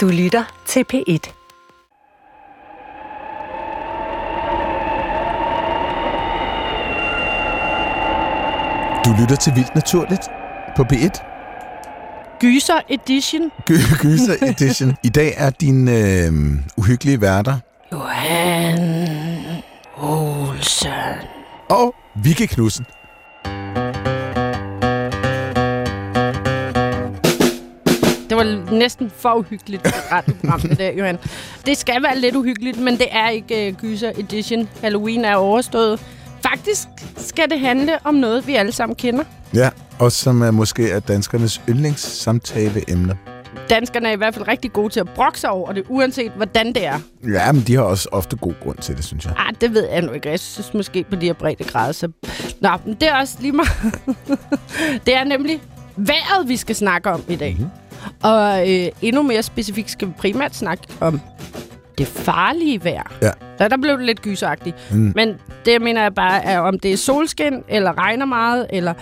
Du lytter til P1. Du lytter til Vildt Naturligt på P1. Gyser Edition. Gy- Gyser Edition. I dag er din øh, uhyggelige værter Johan Olsen. og Vicky Knudsen. Næsten for uhyggeligt radioprogram, det der, Johan. Det skal være lidt uhyggeligt, men det er ikke uh, Gyser Edition. Halloween er overstået. Faktisk skal det handle om noget, vi alle sammen kender. Ja, og som er måske er danskernes yndlingssamtaleemne. Danskerne er i hvert fald rigtig gode til at brokke sig over det, uanset hvordan det er. Ja, men de har også ofte god grund til det, synes jeg. Ah, det ved jeg nu ikke. Jeg synes måske på de her brede grader. Så... Nå, men det er også lige meget. det er nemlig vejret, vi skal snakke om i dag. Mm-hmm. Og øh, endnu mere specifikt skal vi primært snakke om det farlige vejr. Ja. Så der blev det lidt gyseragtigt. Mm. Men det mener jeg bare er, om det er solskin, eller regner meget, eller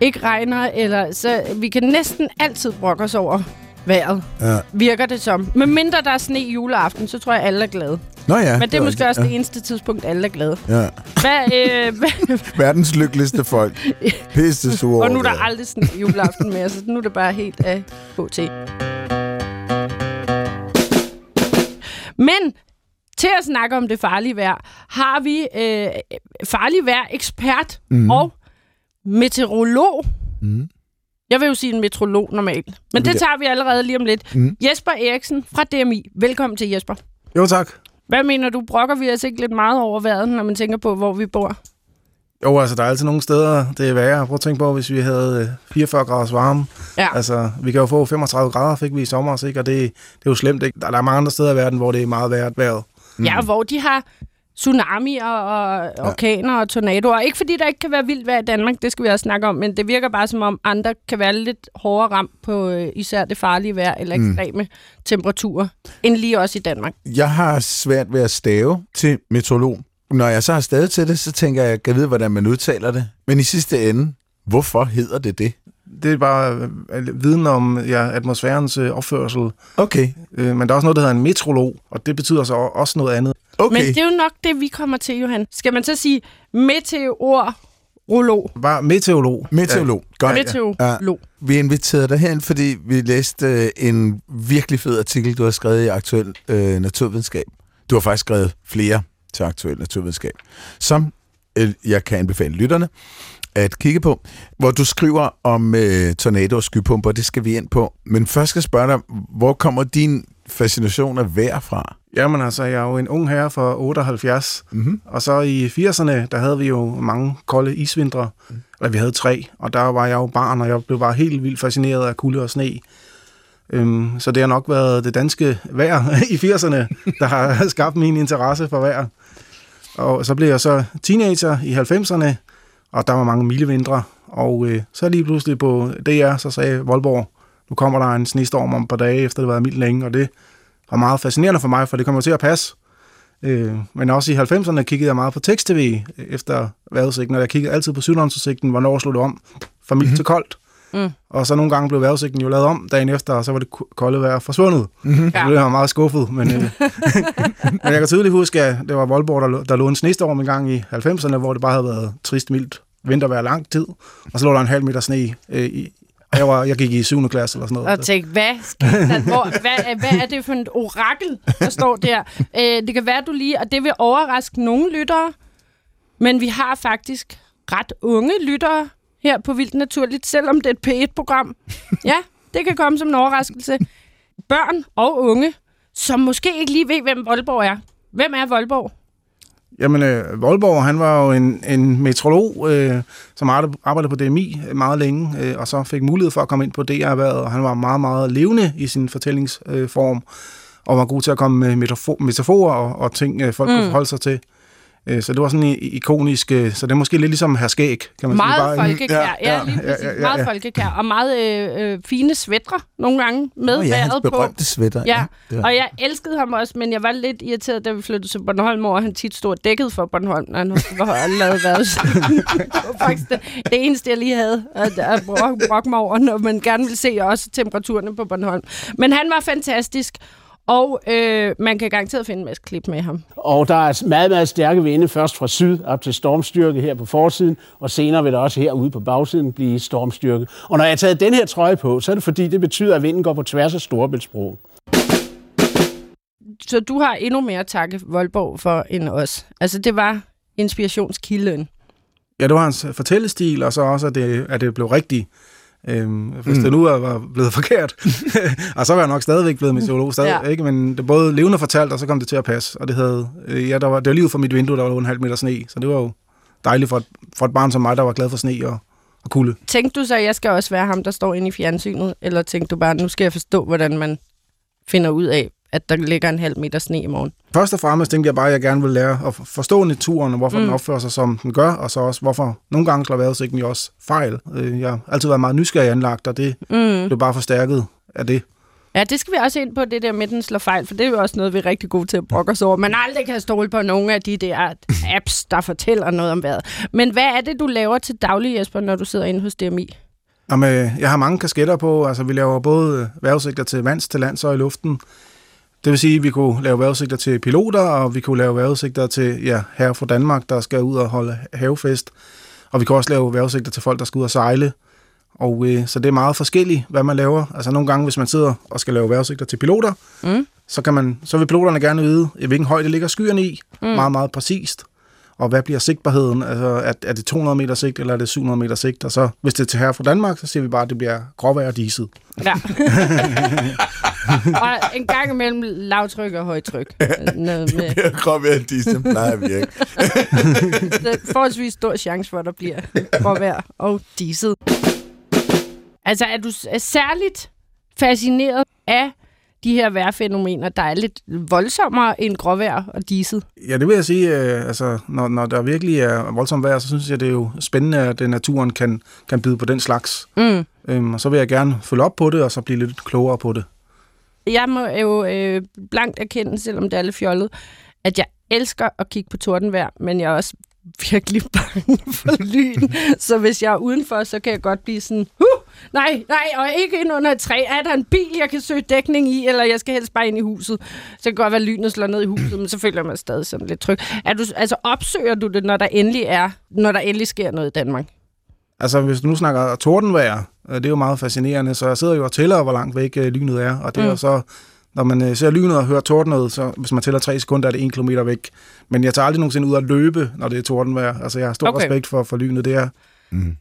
ikke regner, eller så vi kan næsten altid brokke os over vejret, Ja. virker det som. Men mindre der er sne juleaften, så tror jeg, alle er glade. Nå ja. Men det er måske også ja. det eneste tidspunkt, alle er glade. Ja. Hvad, øh, hvad, Verdens lykkeligste folk. Pisse sure og nu er der aldrig sådan en juleaften mere, så nu er det bare helt af HT. Men til at snakke om det farlige vejr, har vi øh, farlig vejr ekspert mm. og meteorolog. Mm. Jeg vil jo sige en meteorolog normalt, men det det- tager vi allerede lige om lidt. Mm. Jesper Eriksen fra DMI. Velkommen til Jesper. Jo, tak. Hvad mener du, brokker vi os ikke lidt meget over vejret, når man tænker på, hvor vi bor? Jo, altså, der er altid nogle steder, det er værre. Prøv at tænke på, hvis vi havde øh, 44 graders varme. Ja. Altså, vi kan jo få 35 grader, fik vi i sommer, ikke? og det, det er jo slemt. Ikke? Der der er mange andre steder i verden, hvor det er meget værre vejret. Mm. Ja, hvor de har tsunamier og orkaner og tornadoer. Ikke fordi der ikke kan være vildt vejr i Danmark, det skal vi også snakke om, men det virker bare som om andre kan være lidt hårdere ramt på øh, især det farlige vejr eller ekstreme mm. temperaturer, end lige også i Danmark. Jeg har svært ved at stave til meteorolog. Når jeg så har stavet til det, så tænker jeg, jeg kan vide, hvordan man udtaler det. Men i sidste ende, hvorfor hedder det det? Det er bare øh, viden om ja, atmosfærens øh, opførsel. Okay, Øh, men der er også noget, der hedder en meteorolog, og det betyder så også noget andet. Okay. Men det er jo nok det, vi kommer til, Johan. Skal man så sige meteorolog? Bare meteorolog. Meteorolog. Godt. Meteorolog. Vi inviterede dig herind, fordi vi læste øh, en virkelig fed artikel, du har skrevet i Aktuel øh, Naturvidenskab. Du har faktisk skrevet flere til Aktuel Naturvidenskab, som øh, jeg kan anbefale lytterne at kigge på, hvor du skriver om øh, tornado og skypumper. Det skal vi ind på. Men først skal jeg spørge dig, hvor kommer din fascination af vejr fra? Jamen altså, jeg er jo en ung herre fra 78, Mhm. og så i 80'erne, der havde vi jo mange kolde isvintre, eller vi havde tre, og der var jeg jo barn, og jeg blev bare helt vildt fascineret af kulde og sne. Øhm, så det har nok været det danske vejr i 80'erne, der har skabt min interesse for vejr. Og så blev jeg så teenager i 90'erne, og der var mange milde vintre, og øh, så lige pludselig på DR, så sagde Voldborg, nu kommer der en snestorm om et par dage, efter det har været mildt længe, og det var meget fascinerende for mig, for det kommer til at passe. Øh, men også i 90'erne kiggede jeg meget på tekst-tv efter vejrudsigten, og jeg kiggede altid på sydlandsudsigten, hvornår slog det om fra mildt mm-hmm. til koldt. Mm. Og så nogle gange blev vejrudsigten jo lavet om dagen efter, og så var det kolde vejr forsvundet. Mm-hmm. Så Ja. blev jeg meget skuffet, men, øh, men jeg kan tydeligt huske, at det var Voldborg, der, lå- der lå en snestorm en gang i 90'erne, hvor det bare havde været trist mildt vintervejr lang tid, og så lå der en halv meter sne øh, i, jeg, var, jeg gik i 7. klasse eller sådan noget. Og tænkte, hvad, der? Hvor, hvad, hvad er det for et orakel, der står der? Øh, det kan være, du lige, og det vil overraske nogle lyttere, men vi har faktisk ret unge lyttere her på Vildt Naturligt, selvom det er et P1-program. Ja, det kan komme som en overraskelse. Børn og unge, som måske ikke lige ved, hvem Voldborg er. Hvem er Voldborg? Jamen, øh, Voldborg, han var jo en, en meteorolog, øh, som arbe- arbejdede på DMI meget længe, øh, og så fik mulighed for at komme ind på DR-erhvervet, og han var meget, meget levende i sin fortællingsform, øh, og var god til at komme med metafor- metaforer og, og ting, øh, folk mm. kunne forholde sig til. Øh, så det var sådan i- ikonisk, øh, så det er måske lidt ligesom her skæg, kan man Meget sige. Bare, folkekær, ja, ja, ja, lige ja, præcis. ja, ja, Meget ja. folkekær, og meget øh, øh, fine svætre nogle gange med Nå, ja, vejret på. berømte sweater. Ja, og jeg elskede ham også, men jeg var lidt irriteret, da vi flyttede til Bornholm, hvor han tit stod dækket for Bornholm, når han var lavet vejret. det var faktisk det, det eneste, jeg lige havde at, at brokke brok mig over, når man gerne vil se også temperaturerne på Bornholm. Men han var fantastisk, og øh, man kan garanteret finde en masse klip med ham. Og der er meget, meget stærke vinde, først fra syd op til stormstyrke her på forsiden, og senere vil der også herude på bagsiden blive stormstyrke. Og når jeg har taget den her trøje på, så er det fordi, det betyder, at vinden går på tværs af Storebæltsbroen. Så du har endnu mere at takke Voldborg for end os. Altså, det var inspirationskilden. Ja, det var hans fortællestil, og så også, at det, at det blev rigtigt. Øhm, hvis mm. det nu er- var blevet forkert, og så var jeg nok stadigvæk blevet meteorolog, stadig, Ja. ikke? men det både levende fortalt, og så kom det til at passe. Og det, havde, øh, ja, der var, det var lige ud fra mit vindue, der var en halv meter sne, så det var jo dejligt for et, for et barn som mig, der var glad for sne og, og kulde. Tænkte du så, at jeg skal også være ham, der står inde i fjernsynet? Eller tænkte du bare, nu skal jeg forstå, hvordan man finder ud af, at der ligger en halv meter sne i morgen? Først og fremmest tænkte jeg bare, at jeg gerne ville lære at forstå naturen, og hvorfor mm. den opfører sig, som den gør, og så også, hvorfor nogle gange slår vejrudsigten jo også fejl. Øh, Jeg har altid været meget nysgerrig anlagt, og det Mm. blev bare forstærket af det. Ja, det skal vi også ind på, det der med, den slår fejl, for det er jo også noget, vi er rigtig gode til at brokke os over. Man aldrig kan stole på nogen af de der apps, der fortæller noget om vejret. Men hvad er det, du laver til daglig, Jesper, når du sidder inde hos DMI? Jamen, øh, jeg har mange kasketter på. Altså, vi laver både vejrudsigter til vands, til lands og i luften. Det vil sige, at vi kunne lave vejrudsigter til piloter, og vi kunne lave vejrudsigter til ja, herre fra Danmark, der skal ud og holde havefest. Og vi kan også lave vejrudsigter til folk, der skal ud og sejle. Og øh, så det er meget forskelligt, hvad man laver. Altså nogle gange, hvis man sidder og skal lave vejrudsigter til piloter, Mm. så, kan man, så vil piloterne gerne vide, i hvilken højde ligger skyerne i. Mm. Meget, meget præcist. Og hvad bliver sigtbarheden? Altså, er, er det 200 meter sigt, eller er det 700 meter sigt? Og så, hvis det er til her fra Danmark, så siger vi bare, at det bliver gråvejr og diset. Ja. og en gang imellem lavtryk og højtryk. Noget med, Jeg kom ved, at de som plejer at virke. der er forholdsvis stor chance for, at der bliver gråvejr og diset. Altså, er du særligt fascineret af de her vejrfænomener, der er lidt voldsommere end gråvejr og diset? Ja, det vil jeg sige, øh, altså, når, når der virkelig er voldsomt vejr, så synes jeg, det er jo spændende, at øh, naturen kan, kan byde på den slags. Mm. Øhm, og så vil jeg gerne følge op på det, og så blive lidt klogere på det. Jeg må jo øh, blankt erkende, selvom det er lidt fjollet, at jeg elsker at kigge på tordenvejr, men jeg er også virkelig bange for lyn. så hvis jeg er udenfor, så kan jeg godt blive sådan, huh, nej, nej, og ikke ind under et træ. Er der en bil, jeg kan søge dækning i, eller jeg skal helst bare ind i huset? Så kan godt være, at lynet slår ned i huset, men så føler jeg mig stadig sådan lidt tryg. Er du, altså, opsøger du det, når der endelig er, når der endelig sker noget i Danmark? Altså, hvis du nu snakker tordenvejr, øh, det er jo meget fascinerende, så jeg sidder jo og tæller, hvor langt væk øh, lynet er, og det er Mm. jo så, når man øh, ser lynet og hører tordenet, så hvis man tæller tre sekunder, er det en kilometer væk. Men jeg tager aldrig nogensinde ud at løbe, når det er tordenvejr. Altså, jeg har stor okay. respekt for, for lynet. Det er,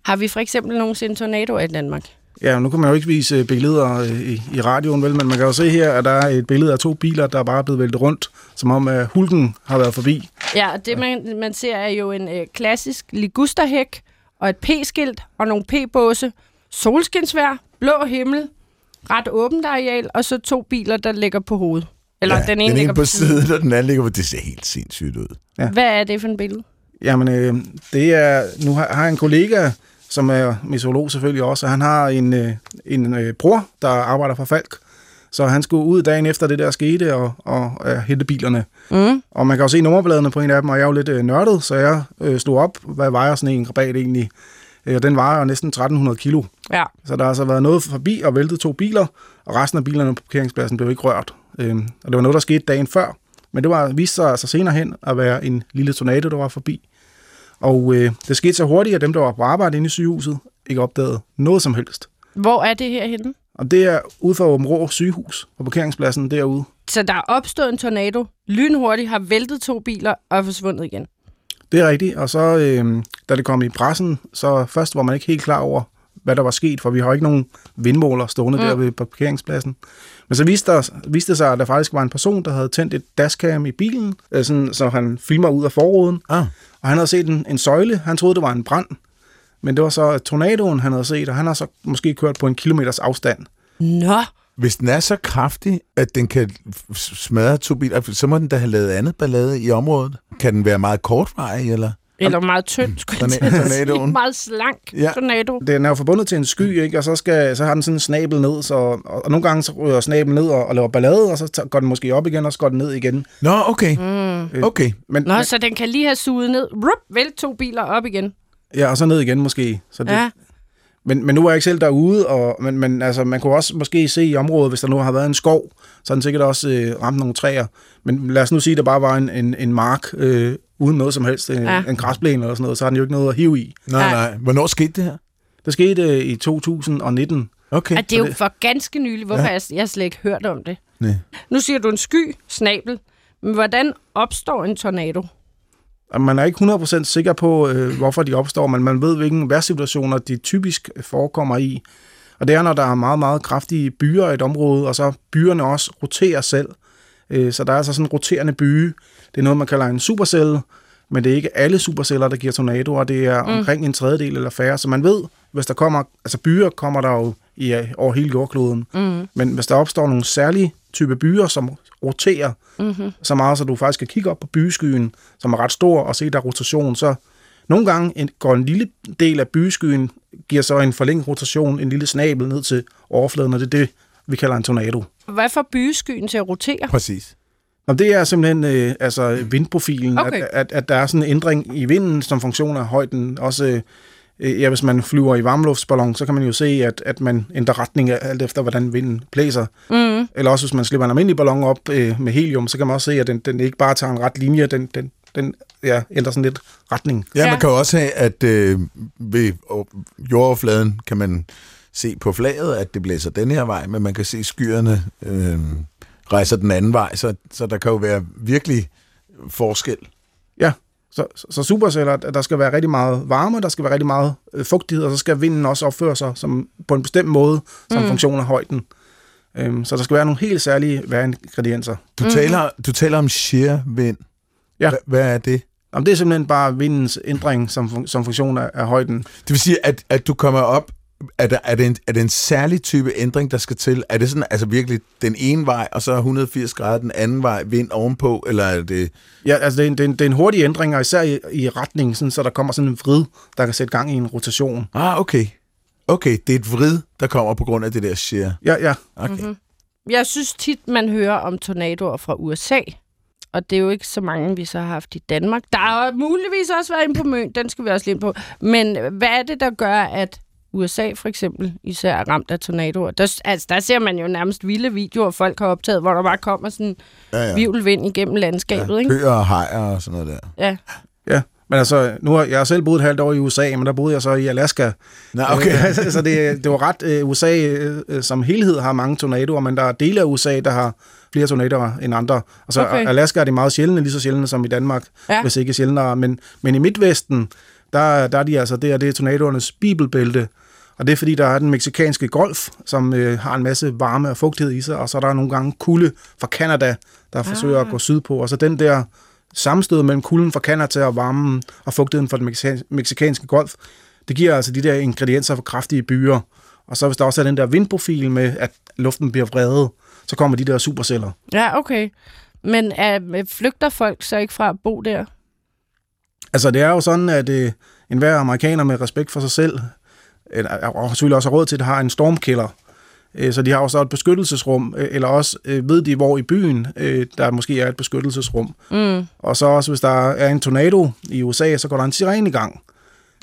Har vi for eksempel nogensinde tornadoer i Danmark? ja, nu kan man jo ikke vise øh, billeder øh, i, i radioen, vel, men man kan jo se her, at der er et billede af to biler, der er bare blevet væltet rundt, som om at hulken har været forbi. Ja, og det man, man ser er jo en øh, klassisk ligusterhæk og et P-skilt og nogle P-båse, solskinsvær, blå himmel, ret åbent areal, og så to biler, der ligger på hovedet. Eller ja, den ene den ligger ene på siden, og den anden ligger på... Det ser helt sindssygt ud. Ja. Hvad er det for en billede? Jamen, øh, det er, nu har, har jeg en kollega, som er meteorolog selvfølgelig også, og han har en, øh, en øh, bror, der arbejder for Falk. Så han skulle ud dagen efter det der skete og, og øh, hente bilerne. Mm. Og man kan jo se nummerbladene på en af dem, og jeg er jo lidt øh, nørdet, så jeg øh, stod op, hvad vejer sådan en krabat egentlig? Øh, den vejer næsten 1300 kilo. Ja. Så der har altså været noget forbi og væltet to biler, og resten af bilerne på parkeringspladsen blev ikke rørt. Øhm, og det var noget, der skete dagen før. Men det var, viste sig altså senere hen at være en lille tornado, der var forbi. Og øh, det skete så hurtigt, at dem, der var på arbejde inde i sygehuset, ikke opdagede noget som helst. Hvor er det her henne? Og det er ude for Åben Rå sygehus på parkeringspladsen derude. Så der er opstået en tornado, lynhurtigt har væltet to biler og er forsvundet igen. Det er rigtigt. Og så, øh, da det kom i pressen, så først var man ikke helt klar over, hvad der var sket, for vi har ikke nogen vindmåler stående mm. der ved parkeringspladsen. Men så viste, der, viste det sig, at der faktisk var en person, der havde tændt et dashcam i bilen, øh, sådan, så han filmer ud af forruden. Ah. Og han havde set en, en søjle. Han troede, det var en brand. Men det var så tornadoen, han havde set, og han har så måske kørt på en kilometers afstand. Nå, hvis den er så kraftig, at den kan smadre to biler, så må den da have lavet andet ballade i området. Kan den være meget kortvarig, eller? Eller meget tynd, skulle jeg Torna- til at sige. tornadoen. Meget slank Ja. tornado. Den er jo forbundet til en sky, ikke? og så, skal, så har den sådan en snabel ned, så, og, og nogle gange så ryger snablen ned og, og laver ballade, og så tager- går den måske op igen, og så går den ned igen. Nå, okay. Mm. Okay. Men, Nå, så den kan lige have suget ned. Rup, vælt to biler op igen. Ja, og så ned igen måske. Så det, Ja. men, men nu er jeg ikke selv derude, og, men, men altså, man kunne også måske se i området, hvis der nu har været en skov, så har den sikkert også øh, ramt nogle træer. Men lad os nu sige, at der bare var en, en, en mark øh, uden noget som helst, øh, Ja. en græsplæne eller sådan noget, så har den jo ikke noget at hive i. Nej, nej. Hvornår skete det her? Det skete øh, i 2019. Okay. Og det er jo for ganske nylig. Hvorfor ja. jeg, jeg slet ikke hørt om det? Nej. Nu siger du en sky, snabel. Men hvordan opstår en tornado? Man er ikke 100% sikker på, øh, hvorfor de opstår, men man ved, hvilke vejrsituationer de typisk forekommer i. Og det er, når der er meget, meget kraftige byer i et område, og så byerne også roterer selv. Øh, så der er altså sådan en roterende by. Det er noget, man kalder en supercelle, men det er ikke alle superceller, der giver tornadoer. Det er mm. omkring en tredjedel eller færre. Så man ved, hvis der kommer, altså byer kommer der jo i, øh, over hele jordkloden. Mm. Men hvis der opstår nogle særlige type byer, som roterer mm-hmm. så meget, så du faktisk kan kigge op på byskyen, som er ret stor, og se der er rotation, så nogle gange en, går en lille del af byskyen, giver så en forlænget rotation, en lille snabel ned til overfladen, og det er det, vi kalder en tornado. Hvad får byskyen til at rotere? Præcis. Og det er simpelthen øh, altså vindprofilen, Okay. at, at, at der er sådan en ændring i vinden som funktion af højden. Også øh, ja, hvis man flyver i varmluftsballon, så kan man jo se, at, at man ændrer retning af- alt efter, hvordan vinden blæser. Mm. Eller også hvis man slipper en almindelig ballon op øh, med helium, så kan man også se, at den, den ikke bare tager en ret linje, den, den, den ja, ændrer sådan lidt retning. Ja, man kan jo også have, at øh, ved jordoverfladen kan man se på flaget, at det blæser den her vej, men man kan se skyerne øh, rejser den anden vej, så, så der kan jo være virkelig forskel. Ja, så, så, så superceller, der skal være rigtig meget varme, der skal være rigtig meget øh, fugtighed, og så skal vinden også opføre sig som, på en bestemt måde, som mm. funktion af højden. Øhm, så der skal være nogle helt særlige væringredienser. Du, mm-hmm. taler, du taler om shear-vind. Ja. Hva- Hvad er det? Jamen, det er simpelthen bare vindens ændring som, fun- som funktion af, af højden. Det vil sige, at, at du kommer op, er, der, er, det en, er det en særlig type ændring, der skal til? Er det sådan, altså virkelig den ene vej, og så 180 grader den anden vej, vind ovenpå, eller er det... Ja, altså det er en, det er en, det er en hurtig ændring, og især i, i retning, sådan, så der kommer sådan en vrid, der kan sætte gang i en rotation. Ah, okay. Okay, det er et vrid, der kommer på grund af det der shear. Ja, ja. Okay. Mhm. Mm-hmm. Jeg synes tit, man hører om tornadoer fra USA. Og det er jo ikke så mange, vi så har haft i Danmark. Der har muligvis også været en på Møn, den skal vi også lige ind på. Men hvad er det, der gør, at USA for eksempel især er ramt af tornadoer? Der, altså, der ser man jo nærmest vilde videoer, folk har optaget, hvor der bare kommer sådan en Ja, ja. vivlvind igennem landskabet. Ikke? Køer og hajer og sådan noget der. Ja. Ja, men altså, nu har jeg har selv boet et halvt år i USA, men der boede jeg så i Alaska. Nå, okay. Øh, så det, det var ret, øh, USA øh, som helhed har mange tornadoer, men der er dele af USA, der har flere tornadoer end andre. Altså, Okay. Alaska er de meget sjældne, lige så sjældne som i Danmark, Ja. ja. hvis ikke sjældnere. Men, men i Midtvesten, der, der er de altså, det er, det er tornadoernes bibelbælte. Og det er fordi, der er den meksikanske golf, som øh, har en masse varme og fugtighed i sig, og så er der nogle gange kulde fra Kanada, der forsøger at gå sydpå. Og så den der sammenstød mellem kulden fra Kanada og varmen og fugtigheden fra den mexikan- meksikanske golf, det giver altså de der ingredienser for kraftige byer. Og så hvis der også er den der vindprofil med, at luften bliver vredet, så kommer de der superceller. ja, okay. Men er, flygter folk så ikke fra at bo der? Altså det er jo sådan, at øh, enhver amerikaner med respekt for sig selv, og selvfølgelig også har råd til det, har en stormkælder. Øh, Så de har jo så et beskyttelsesrum, øh, eller også øh, ved de, hvor i byen der måske er et beskyttelsesrum. Mm. Og så også, hvis der er en tornado i USA, så går der en sirene i gang.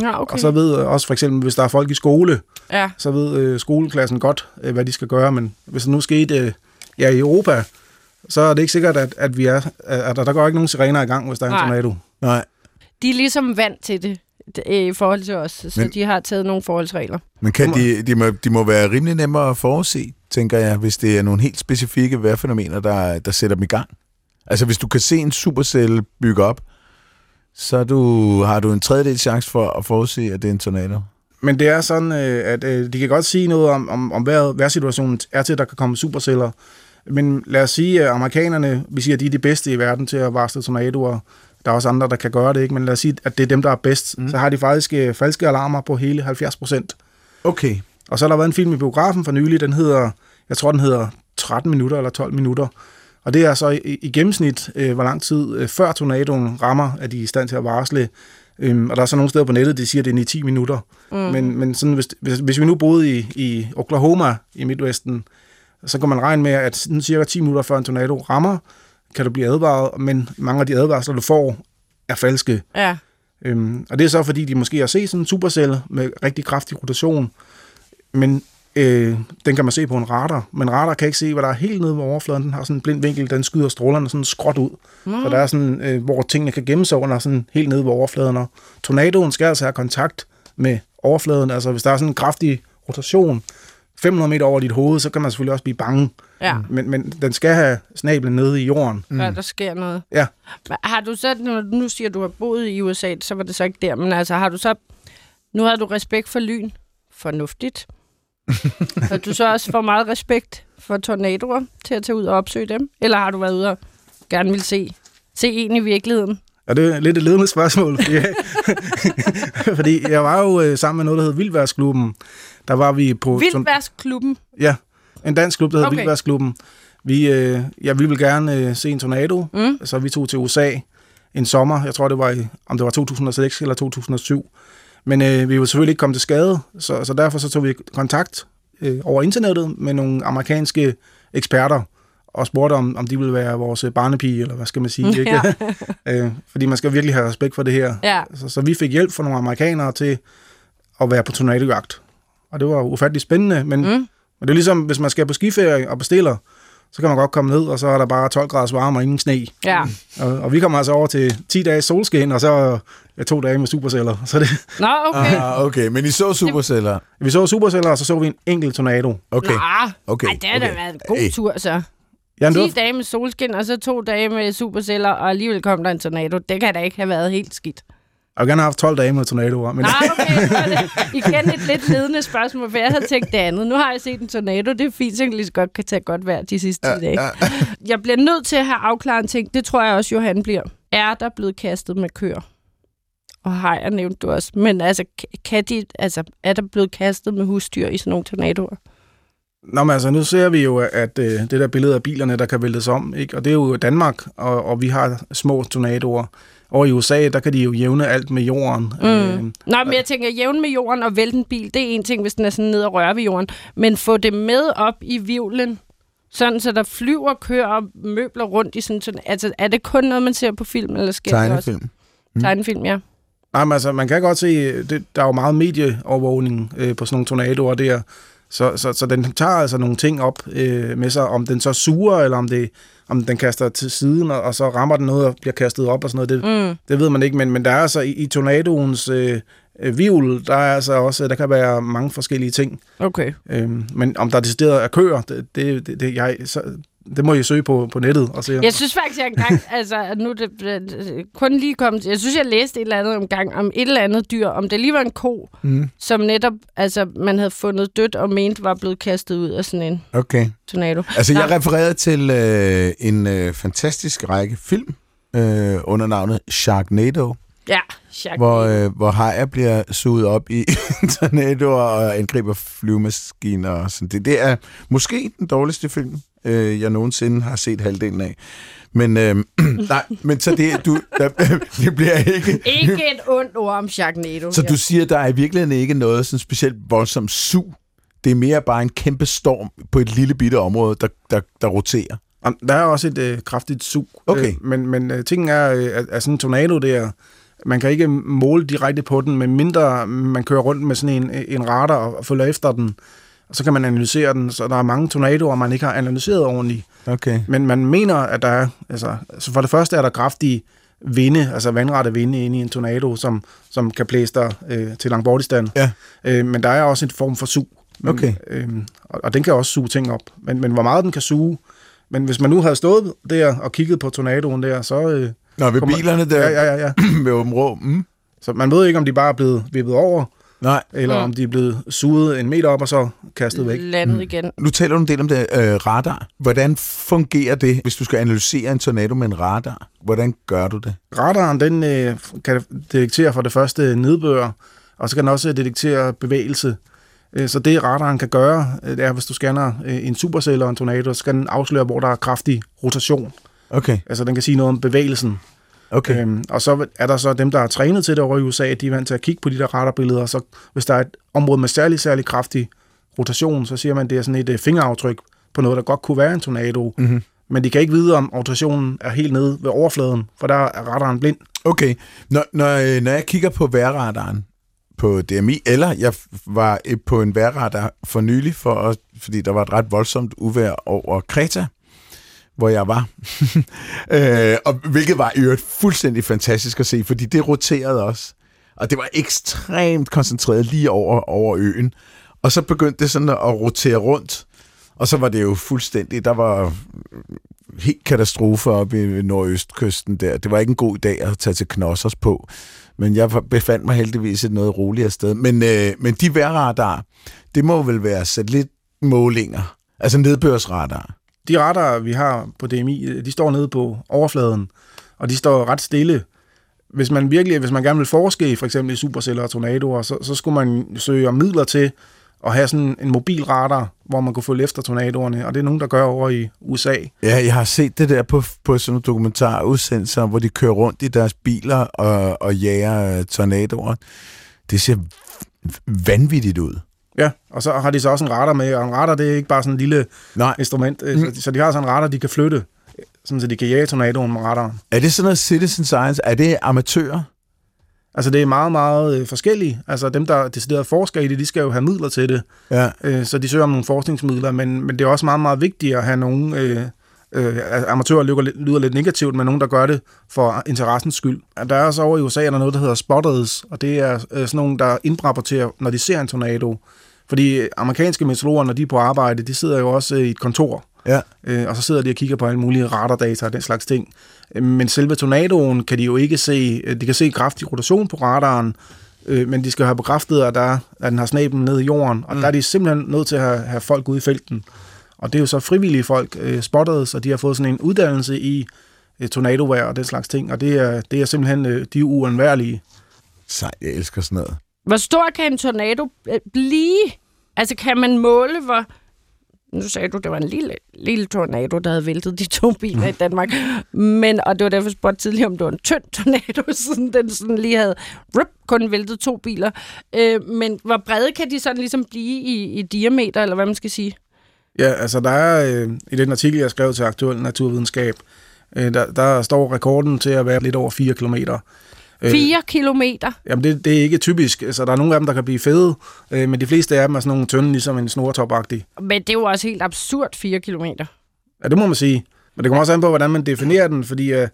Ja, Okay. Og så ved også for eksempel, hvis der er folk i skole, ja. så ved øh, skoleklassen godt, øh, hvad de skal gøre. Men hvis det nu skete øh, ja, i Europa, så er det ikke sikkert, at, at vi er, at der, der går ikke nogen sirener i gang, hvis der er en Nej. tornado. Nej. De er ligesom vant til det øh, i forhold til os, så Men- de har taget nogle forholdsregler. Men kan de, de, må, de må være rimelig nemmere at forudse, tænker jeg, hvis det er nogle helt specifikke vejrfænomener, der, der sætter dem i gang. Altså hvis du kan se en supercelle bygge op, så du, har du en tredjedel chance for at forudse, at det er en tornado. Men det er sådan, øh, at øh, de kan godt sige noget om, om, om vejret, vejrsituationen er til, at der kan komme superceller. Men lad os sige, at amerikanerne, vi siger, at de er de bedste i verden til at varsle tornadoer. Der er også andre, der kan gøre det, ikke? men lad os sige, at det er dem, der er bedst. Mm. Så har de faktisk øh, falske alarmer på hele 70 procent. Okay. Og så har der været en film i biografen for nylig, den hedder jeg tror, den hedder 13 minutter eller 12 minutter. Og det er så i, i gennemsnit, øh, hvor lang tid øh, før tornadoen rammer, at de er i stand til at varsle. Øhm, og der er så nogle steder på nettet, de siger, at det er i 10 minutter. Mm. Men, men sådan, hvis, hvis, hvis vi nu boede i, i Oklahoma i Midtvesten, så kan man regne med, at sådan cirka 10 minutter før en tornado rammer, kan du blive advaret, men mange af de advarsler, du får, er falske. Ja. Øhm, og det er så, fordi de måske har set sådan en supercelle med rigtig kraftig rotation, men øh, den kan man se på en radar, men radar kan ikke se, hvad der er helt nede ved overfladen. Den har sådan en blind vinkel, den skyder strålerne sådan skråt ud. Mm. Så der er sådan, øh, hvor tingene kan gemme sig under sådan helt nede ved overfladen. Og tornadoen skal altså have kontakt med overfladen. Altså hvis der er sådan en kraftig rotation, 500 meter over dit hoved, så kan man selvfølgelig også blive bange. Ja. Men, men den skal have snablen nede i jorden. Mm. Ja, der sker noget. Ja. Har du så, når du nu siger, at du har boet i USA, så var det så ikke der, men altså har du så, nu har du respekt for lyn, fornuftigt. har du så også for meget respekt for tornadoer til at tage ud og opsøge dem? Eller har du været ude og gerne vil se, se en i virkeligheden? Og det er lidt et ledende spørgsmål, fordi, fordi jeg var jo øh, sammen med noget, der hed Vildværsklubben. Der var vi på... Vildværsklubben? Ja, en dansk klub, der hedder Okay. Vildværsklubben. Vi, øh, ja, vi ville gerne øh, se en tornado, Mm. så vi tog til USA en sommer. Jeg tror, det var i, om det var 2006 eller 2007. Men øh, vi ville selvfølgelig ikke komme til skade, så, så derfor så tog vi kontakt øh, over internettet med nogle amerikanske eksperter og spurgte, om, om de ville være vores øh, barnepige, eller hvad skal man sige. Ikke? øh, fordi man skal virkelig have respekt for det her. Ja. Så, så vi fik hjælp fra nogle amerikanere til at være på tornadojagt. Og det var ufattelig spændende, men, mm. men det er ligesom, hvis man skal på skiferie og bestiller, så kan man godt komme ned, og så er der bare 12 grader varme og ingen sne. Ja. Og, og vi kommer altså over til 10 dage solskin, og så ja, to dage med superceller. Så det, Nå, okay. Ah, okay, men I så superceller. vi så superceller, og så så vi en enkelt tornado. Okay. Nå, Okay, Ej, det har da okay. været en god Hey. tur, så. Ja, det 10 var, dage med solskin, og så to dage med superceller, og alligevel kom der en tornado. Det kan da ikke have været helt skidt. Jeg vil gerne have haft 12 dage med tornadoer. Men, Nej, okay. Er det igen et lidt ledende spørgsmål, for jeg havde tænkt det andet. Nu har jeg set en tornado. Det er fint, så jeg lige så godt kan tage godt vejr de sidste 10 dage. Jeg bliver nødt til at have afklaret en ting. Det tror jeg også, Johan bliver. Er der blevet kastet med køer? Og har jeg nævnt du også. Men altså, kan de, altså, er der blevet kastet med husdyr i sådan nogle tornadoer? Nå, men altså, nu ser vi jo, at øh, det der billede af bilerne, der kan væltes om, ikke? og det er jo Danmark, og, og vi har små tornadoer. Og i USA, der kan de jo jævne alt med jorden. Mm. Øh, Nå, men jeg tænker, jævn med jorden og vælte en bil, det er en ting, hvis den er sådan ned og rører ved jorden. Men få det med op i vivlen, sådan så der flyver køer og møbler rundt i sådan en Altså, er det kun noget, man ser på film, eller sker det også? Tegnefilm. Tegnefilm, ja. Nej, men altså, man kan godt se, det, der er jo meget medieovervågning øh, på sådan nogle tornadoer der, så, så, så den tager altså nogle ting op øh, med sig, om den så suger, eller om, det, om den kaster til siden, og, og så rammer den noget og bliver kastet op og sådan noget, det, Mm. det ved man ikke, men, men der er altså i, i tornadoens øh, øh, vivl, der er altså også, der kan være mange forskellige ting, Okay. øhm, men om der er decideret er køer, det, det, det, det, jeg, så, det må I søge på, på nettet og se. Jeg synes faktisk, jeg engang, altså nu det øh, kun lige kommet, jeg synes, jeg læste et eller andet omgang om et eller andet dyr, om det lige var en ko, Mm. som netop, altså man havde fundet dødt og ment var blevet kastet ud af sådan en Okay. tornado. Altså, jeg Nå. refererede til øh, en øh, fantastisk række film øh, under navnet Sharknado, Ja, Jacques. hvor, øh, hvor hajer bliver suget op i tornadoer og angriber flyvemaskiner. Og sådan. Det, det er måske den dårligste film, øh, jeg nogensinde har set halvdelen af. Men, øh, nej, men så det, du, der, det bliver ikke... Ikke et ondt ord om Sharknado. Så du siger, der er i virkeligheden ikke noget sådan specielt voldsomt sug. Det er mere bare en kæmpe storm på et lille bitte område, der, der, der roterer. Der er også et øh, kraftigt sug. Okay. Øh, men men øh, tingen er, øh, at, at sådan en tornado der, man kan ikke måle direkte på den, men mindre man kører rundt med sådan en, en radar og følger efter den. Og så kan man analysere den, så der er mange tornadoer, man ikke har analyseret ordentligt. Okay. Men man mener, at der er, altså, så for det første er der kraftige vinde, altså vandrette vinde inde i en tornado, som, som kan blæse dig øh, til Langbordistan. Ja. Øh, men der er også en form for sug. Men, Okay. Øh, og, og den kan også suge ting op. Men, men hvor meget den kan suge, men hvis man nu havde stået der og kigget på tornadoen der, så... Øh, Nå, ved bilerne der ja, ja, ja, ja. ved åben rå. Mm. Så man ved ikke, om de bare er blevet vippet over, Nej, eller Mm. om de er blevet suget en meter op og så kastet væk. Landet igen. nu taler du en del om det øh, radar. Hvordan fungerer det, hvis du skal analysere en tornado med en radar? Hvordan gør du det? Radaren, den øh, kan detektere for det første nedbør, og så kan den også detektere bevægelse. Øh, Så det radaren kan gøre, øh, det er, hvis du scanner øh, en supercell eller en tornado, så skal den afsløre, hvor der er kraftig rotation. Okay, Altså den kan sige noget om bevægelsen. Okay. Øhm, og så er der så dem, der er trænet til det over i USA, de er vant til at kigge på de der radarbilleder, og så hvis der er et område med særlig, særlig kraftig rotation, så siger man, at det er sådan et øh, fingeraftryk på noget, der godt kunne være en tornado. Mhm. Men de kan ikke vide, om rotationen er helt nede ved overfladen, for der er radaren blind. Okay, når, når, øh, når jeg kigger på vejrradaren på DMI, eller jeg var øh, på en vejrradar for nylig, for, at- fordi der var et ret voldsomt uvejr over Kreta, hvor jeg var. øh, og hvilket var i øvrigt fuldstændig fantastisk at se, fordi det roterede også. Og det var ekstremt koncentreret lige over, over øen. Og så begyndte det sådan at rotere rundt. Og så var det jo fuldstændig, der var helt katastrofe op i nordøstkysten der. Det var ikke en god dag at tage til Knossers på. Men jeg befandt mig heldigvis et noget roligere sted. Men, øh, men de vejrradar, det må vel være satellitmålinger. Altså nedbørsradar. De radarer, vi har på DMI, øh, de står nede på overfladen, og de står ret stille. Hvis man virkelig, hvis man gerne vil forske i for eksempel i superceller og tornadoer, så, så skulle man søge om midler til at have sådan en mobil radar, hvor man kunne følge efter tornadoerne, og det er nogen, der gør over i USA. Ja, jeg har set det der på, på sådan nogle dokumentarudsendelser, hvor de kører rundt i deres biler og, og jager øh, tornadoer. Det ser vanvittigt ud. Ja, og så har de så også en radar med, og en radar, det er ikke bare sådan en lille Nej, instrument, mm. så, så de har sådan en radar, de kan flytte, sådan så de kan jage tornadoen med radaren. er det sådan noget citizen science? Er det amatører? Altså det er meget, meget øh, forskelligt. Altså dem, der decideret forsker i det, de skal jo have midler til det. Ja. Øh, så de søger om nogle forskningsmidler, men, men det er også meget, meget vigtigt at have nogle øh, øh, amatører, lyder, lidt- lyder lidt negativt, men nogen, der gør det for interessens skyld. Der er også over i USA, er der noget, der hedder spotters, og det er øh, sådan nogle, der indrapporterer, når de ser en tornado. Fordi amerikanske meteorologer, når de er på arbejde, de sidder jo også øh, i et kontor, Ja. øh, og så sidder de og kigger på alle mulige radardata og den slags ting. Øh, Men selve tornadoen kan de jo ikke se. Øh, De kan se kraftig rotation på radaren, øh, men de skal have bekræftet, at, der, at den har snablen ned i jorden, og mm. der er de simpelthen nødt til at have, have folk ude i felten. Og det er jo så frivillige folk, øh, spottet, så de har fået sådan en uddannelse i øh, tornadovejr og den slags ting, og det er, det er simpelthen, øh, de er uundværlige. Sej, jeg elsker sådan noget. Hvor stor kan en tornado øh, blive? Altså, kan man måle, hvor... Nu sagde du, det var en lille, lille tornado, der havde væltet de to biler i Danmark. Men, og det var derfor, jeg spurgte tidligere, om det var en tynd tornado, siden den sådan lige havde rup, kun væltet to biler. Øh, men hvor brede kan de sådan ligesom blive i, i diameter, eller hvad man skal sige? Ja, altså der er øh, i den artikel, jeg skrev til Aktuel Naturvidenskab, øh, der, der står rekorden til at være lidt over 4 kilometer. Øh, 4 kilometer. Jamen, det, det er ikke typisk. Altså, der er nogle af dem, der kan blive fede, øh, men de fleste af dem er sådan nogle tynde, ligesom en snortop-agtig. Men det er jo også helt absurd 4 kilometer. Ja, det må man sige. Men det kommer også an på, hvordan man definerer den, fordi øh,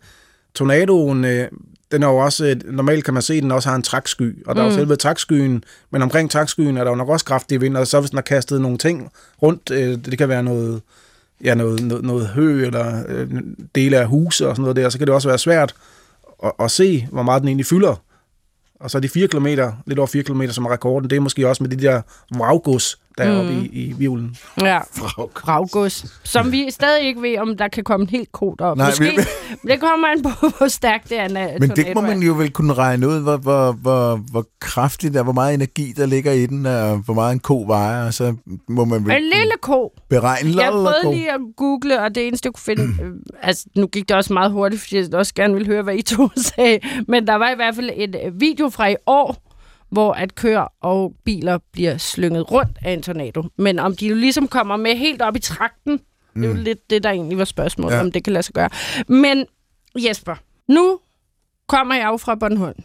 tornadoen, øh, den er jo også, øh, normalt kan man se, at den også har en træksky, og der er jo selve trækskyen, men omkring trækskyen er der jo nok også kraftig vind, og så hvis den har kastet nogle ting rundt, øh, det kan være noget, ja, noget, noget, noget hø, eller øh, dele af huse og sådan noget der, så kan det også være svært og, og se, hvor meget den egentlig fylder. Og så er de 4 km, lidt over 4 km, som er rekorden, det er måske også med de der wow der er oppe i, i vivlen. Ja, vraggods. Som vi stadig ikke ved, om der kan komme en helt kod op. Nej, Måske, vi- det kommer an på, hvor stærkt det er. En, Men det må man jo vel kunne regne ud, hvor, hvor, hvor, hvor kraftigt er, hvor meget energi der ligger i den, og hvor meget en ko vejer, og så må man vel En lille ko. beregne Jeg ko. prøvede lige at google, og det eneste, jeg kunne finde... Øh, altså, nu gik det også meget hurtigt, fordi jeg også gerne ville høre, hvad I to sagde. Men der var i hvert fald en øh, video fra i år, hvor at køer og biler bliver slynget rundt af en tornado. Men om de jo ligesom kommer med helt op i trakten, mm. det er jo lidt det, der egentlig var spørgsmålet, Ja. ja. om det kan lade sig gøre. Men Jesper, nu kommer jeg jo fra Bornholm.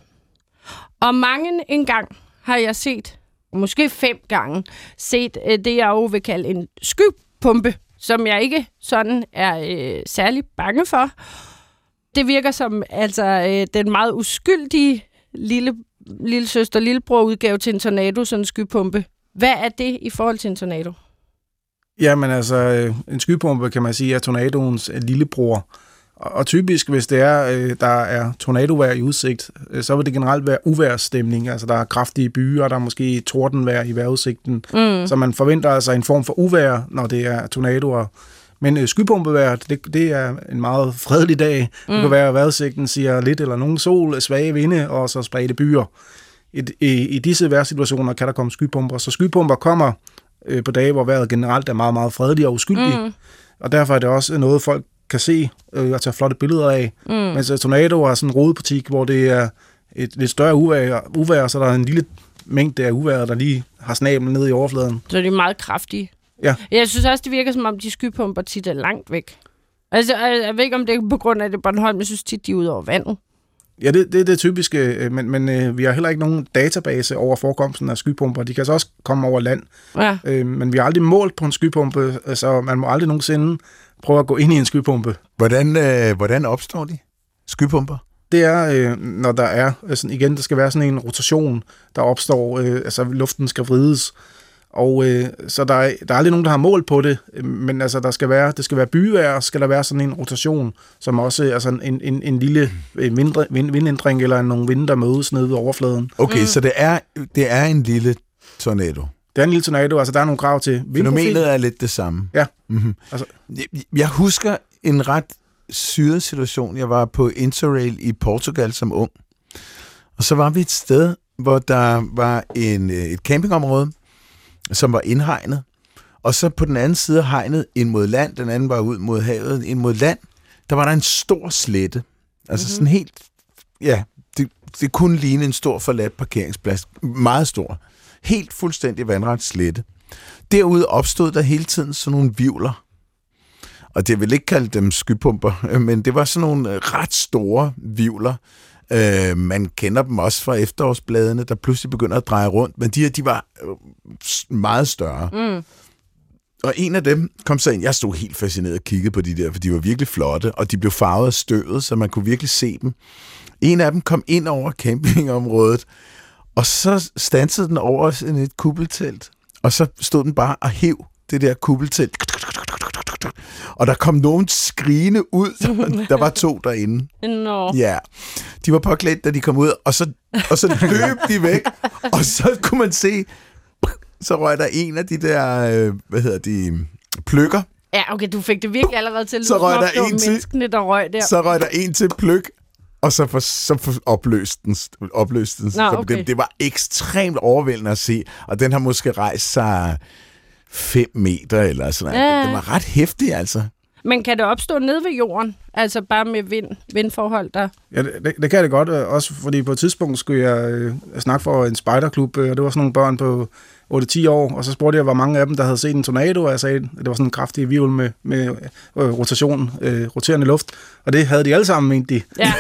Og mange en gang har jeg set, måske fem gange, set øh, det, jeg jo vil kalde en skypumpe, som jeg ikke sådan er øh, særlig bange for. Det virker som altså øh, den meget uskyldige lille, lille søster, lillebror udgave til en tornado, sådan en skypumpe. Hvad er det i forhold til en tornado? Jamen altså, øh, en skypumpe kan man sige er tornadoens øh, lillebror. Og typisk, hvis det er, øh, der er tornadovejr i udsigt, så vil det generelt være uværsstemning. Altså, der er kraftige byer, der er måske tordenvejr i vejrudsigten. Mm. Så man forventer altså en form for uvejr, når det er tornadoer. Men øh, skypumpevejr, det, det er en meget fredelig dag. Mm. Det kan være, at vejrudsigten siger lidt eller nogen sol, svage vinde og så spredte byer. i, i, i disse vejrsituationer kan der komme skypumper. Så skypumper kommer øh, på dage, hvor vejret generelt er meget, meget fredeligt og uskyldigt. Mm. Og derfor er det også noget, folk kan se øh, og tage flotte billeder af. Mm. Mens øh, tornado er sådan en rodepartik, hvor det er et lidt større uvær, uvær, så der er en lille mængde af uvær, der lige har snablen ned i overfladen. Så de er meget kraftige. Ja. Jeg synes også, det virker som om, de skypumper tit er langt væk. Altså, jeg, jeg ved ikke, om det er på grund af det Bornholm, jeg synes tit, de er ude over vandet. Ja, det, det er det typiske, øh, men, men øh, vi har heller ikke nogen database over forekomsten af skypumper. De kan så også komme over land, Ja. øh, men vi har aldrig målt på en skypumpe, så man må aldrig nogensinde prøve at gå ind i en skypumpe. Hvordan, øh, hvordan opstår de? Skypumper? Det er, øh, når der er, sådan, igen, der skal være sådan en rotation, der opstår, øh, altså luften skal vrides, og øh, så der er, der er aldrig nogen, der har mål på det, øh, men altså der skal være, det skal være byvejr, og skal der være sådan en rotation, som også er altså en, en, en lille øh, vindre, vind, vindændring, eller nogle vinde, der mødes nede ved overfladen. Okay, mm. så det er, det er en lille tornado. Det er en lille tornado, altså der er nogle krav til vindprofil. Fænomenet er lidt det samme. Ja. Mm-hmm. Altså- Jeg, jeg husker en ret syret situation. Jeg var på Interrail i Portugal som ung. Og så var vi et sted, hvor der var en, øh, et campingområde, som var indhegnet. Og så på den anden side af hegnet, ind mod land, den anden var ud mod havet, ind mod land, der var der en stor slette. Altså mm-hmm. sådan helt, ja, det, det kunne ligne en stor forladt parkeringsplads. Meget stor. Helt fuldstændig vandret slette. Derude opstod der hele tiden sådan nogle vivler. Og det vil ikke kalde dem skypumper, men det var sådan nogle øh, ret store vivler. Øh, man kender dem også fra efterårsbladene, der pludselig begynder at dreje rundt, men de her, de var øh, meget større. Mm. Og en af dem kom så ind. Jeg stod helt fascineret og kiggede på de der, for de var virkelig flotte, og de blev farvet af støvet, så man kunne virkelig se dem. En af dem kom ind over campingområdet, og så stansede den over sådan et kuppeltelt, og så stod den bare og hæv det der kuppeltelt. Og der kom nogen skrigende ud. Der var to derinde. Nå. Ja, de var påklædt, da de kom ud, og så, og så løb de væk, og så kunne man se, så røg der en af de der, øh, hvad hedder de, pløkker, Ja, okay, du fik det virkelig allerede til Så røg der en til. der røg der. så røg der en til pløk, og så, for, så for opløste den. Opløste den. Nå, Så okay. det, det var ekstremt overvældende at se, og den har måske rejst sig 5 meter eller sådan noget. Ja. Den var ret hæftig, altså. Men kan det opstå nede ved jorden? Altså bare med vind, vindforhold der? Ja, det, det, det kan det godt, øh, også fordi på et tidspunkt skulle jeg øh, snakke for en spejderklub, øh, og det var sådan nogle børn på 8-10 år, og så spurgte jeg, hvor mange af dem, der havde set en tornado, og jeg sagde, at det var sådan en kraftig vivl med, med øh, rotation, øh, roterende luft, og det havde de alle sammen, mente de. Ja,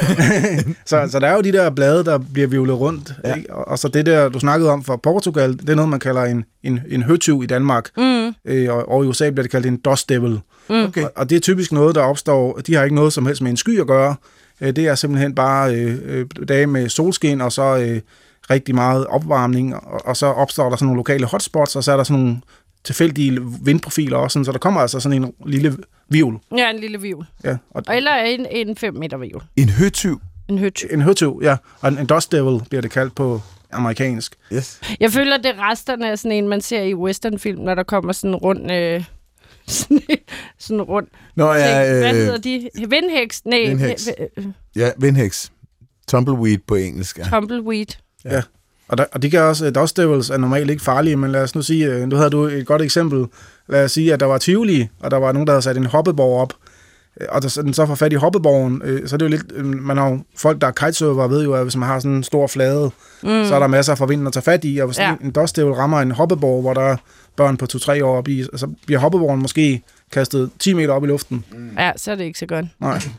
Så, så der er jo de der blade, der bliver vivlet rundt, ja. ikke? Og, og så det der, du snakkede om fra Portugal, det er noget, man kalder en, en, en høtyv i Danmark, mm. øh, og, og i USA bliver det kaldt en dust devil. Okay. Og, og det er typisk noget, der opstår, de har ikke noget som helst med en sky at gøre. Øh, Det er simpelthen bare øh, øh, dage med solskin, og så øh, rigtig meget opvarmning, og, og så opstår der sådan nogle lokale hotspots, og så er der sådan nogle tilfældige vindprofiler også, sådan, så der kommer altså sådan en lille vivl. ja en lille vivl. Ja, og Eller en, en 5 meter vivl. En høtyv. En høty. en høtyv, ja, og en, en dust devil bliver det kaldt på amerikansk. Yes. Jeg føler, det er resterne af sådan en, man ser i westernfilm, når der kommer sådan en rund... Øh, sådan, rund Nå ja, Hvad hedder øh, de? Vindhæks? Nej, Vindheks. øh, øh, ja, vindhæks. Tumbleweed på engelsk. Ja. tumbleweed. Ja. Og, der, og de kan også, dust devils er normalt ikke farlige, men lad os nu sige, øh, nu havde du et godt eksempel. Lad os sige, at der var Tivoli, og der var nogen, der havde sat en hoppeborg op, Øh, og der, så den så får fat i hoppeborgen, øh, så er det jo lidt, man har jo, folk, der er kitesurfer, ved jo, at hvis man har sådan en stor flade, mm. så er der masser for vinden at tage fat i, og hvis Ja. ja. en, devil rammer en hoppeborg, hvor der er børn på 2-3 år op i, så bliver hoppeborgen måske kastet 10 meter op i luften. Ja, så er det ikke så godt. Nej.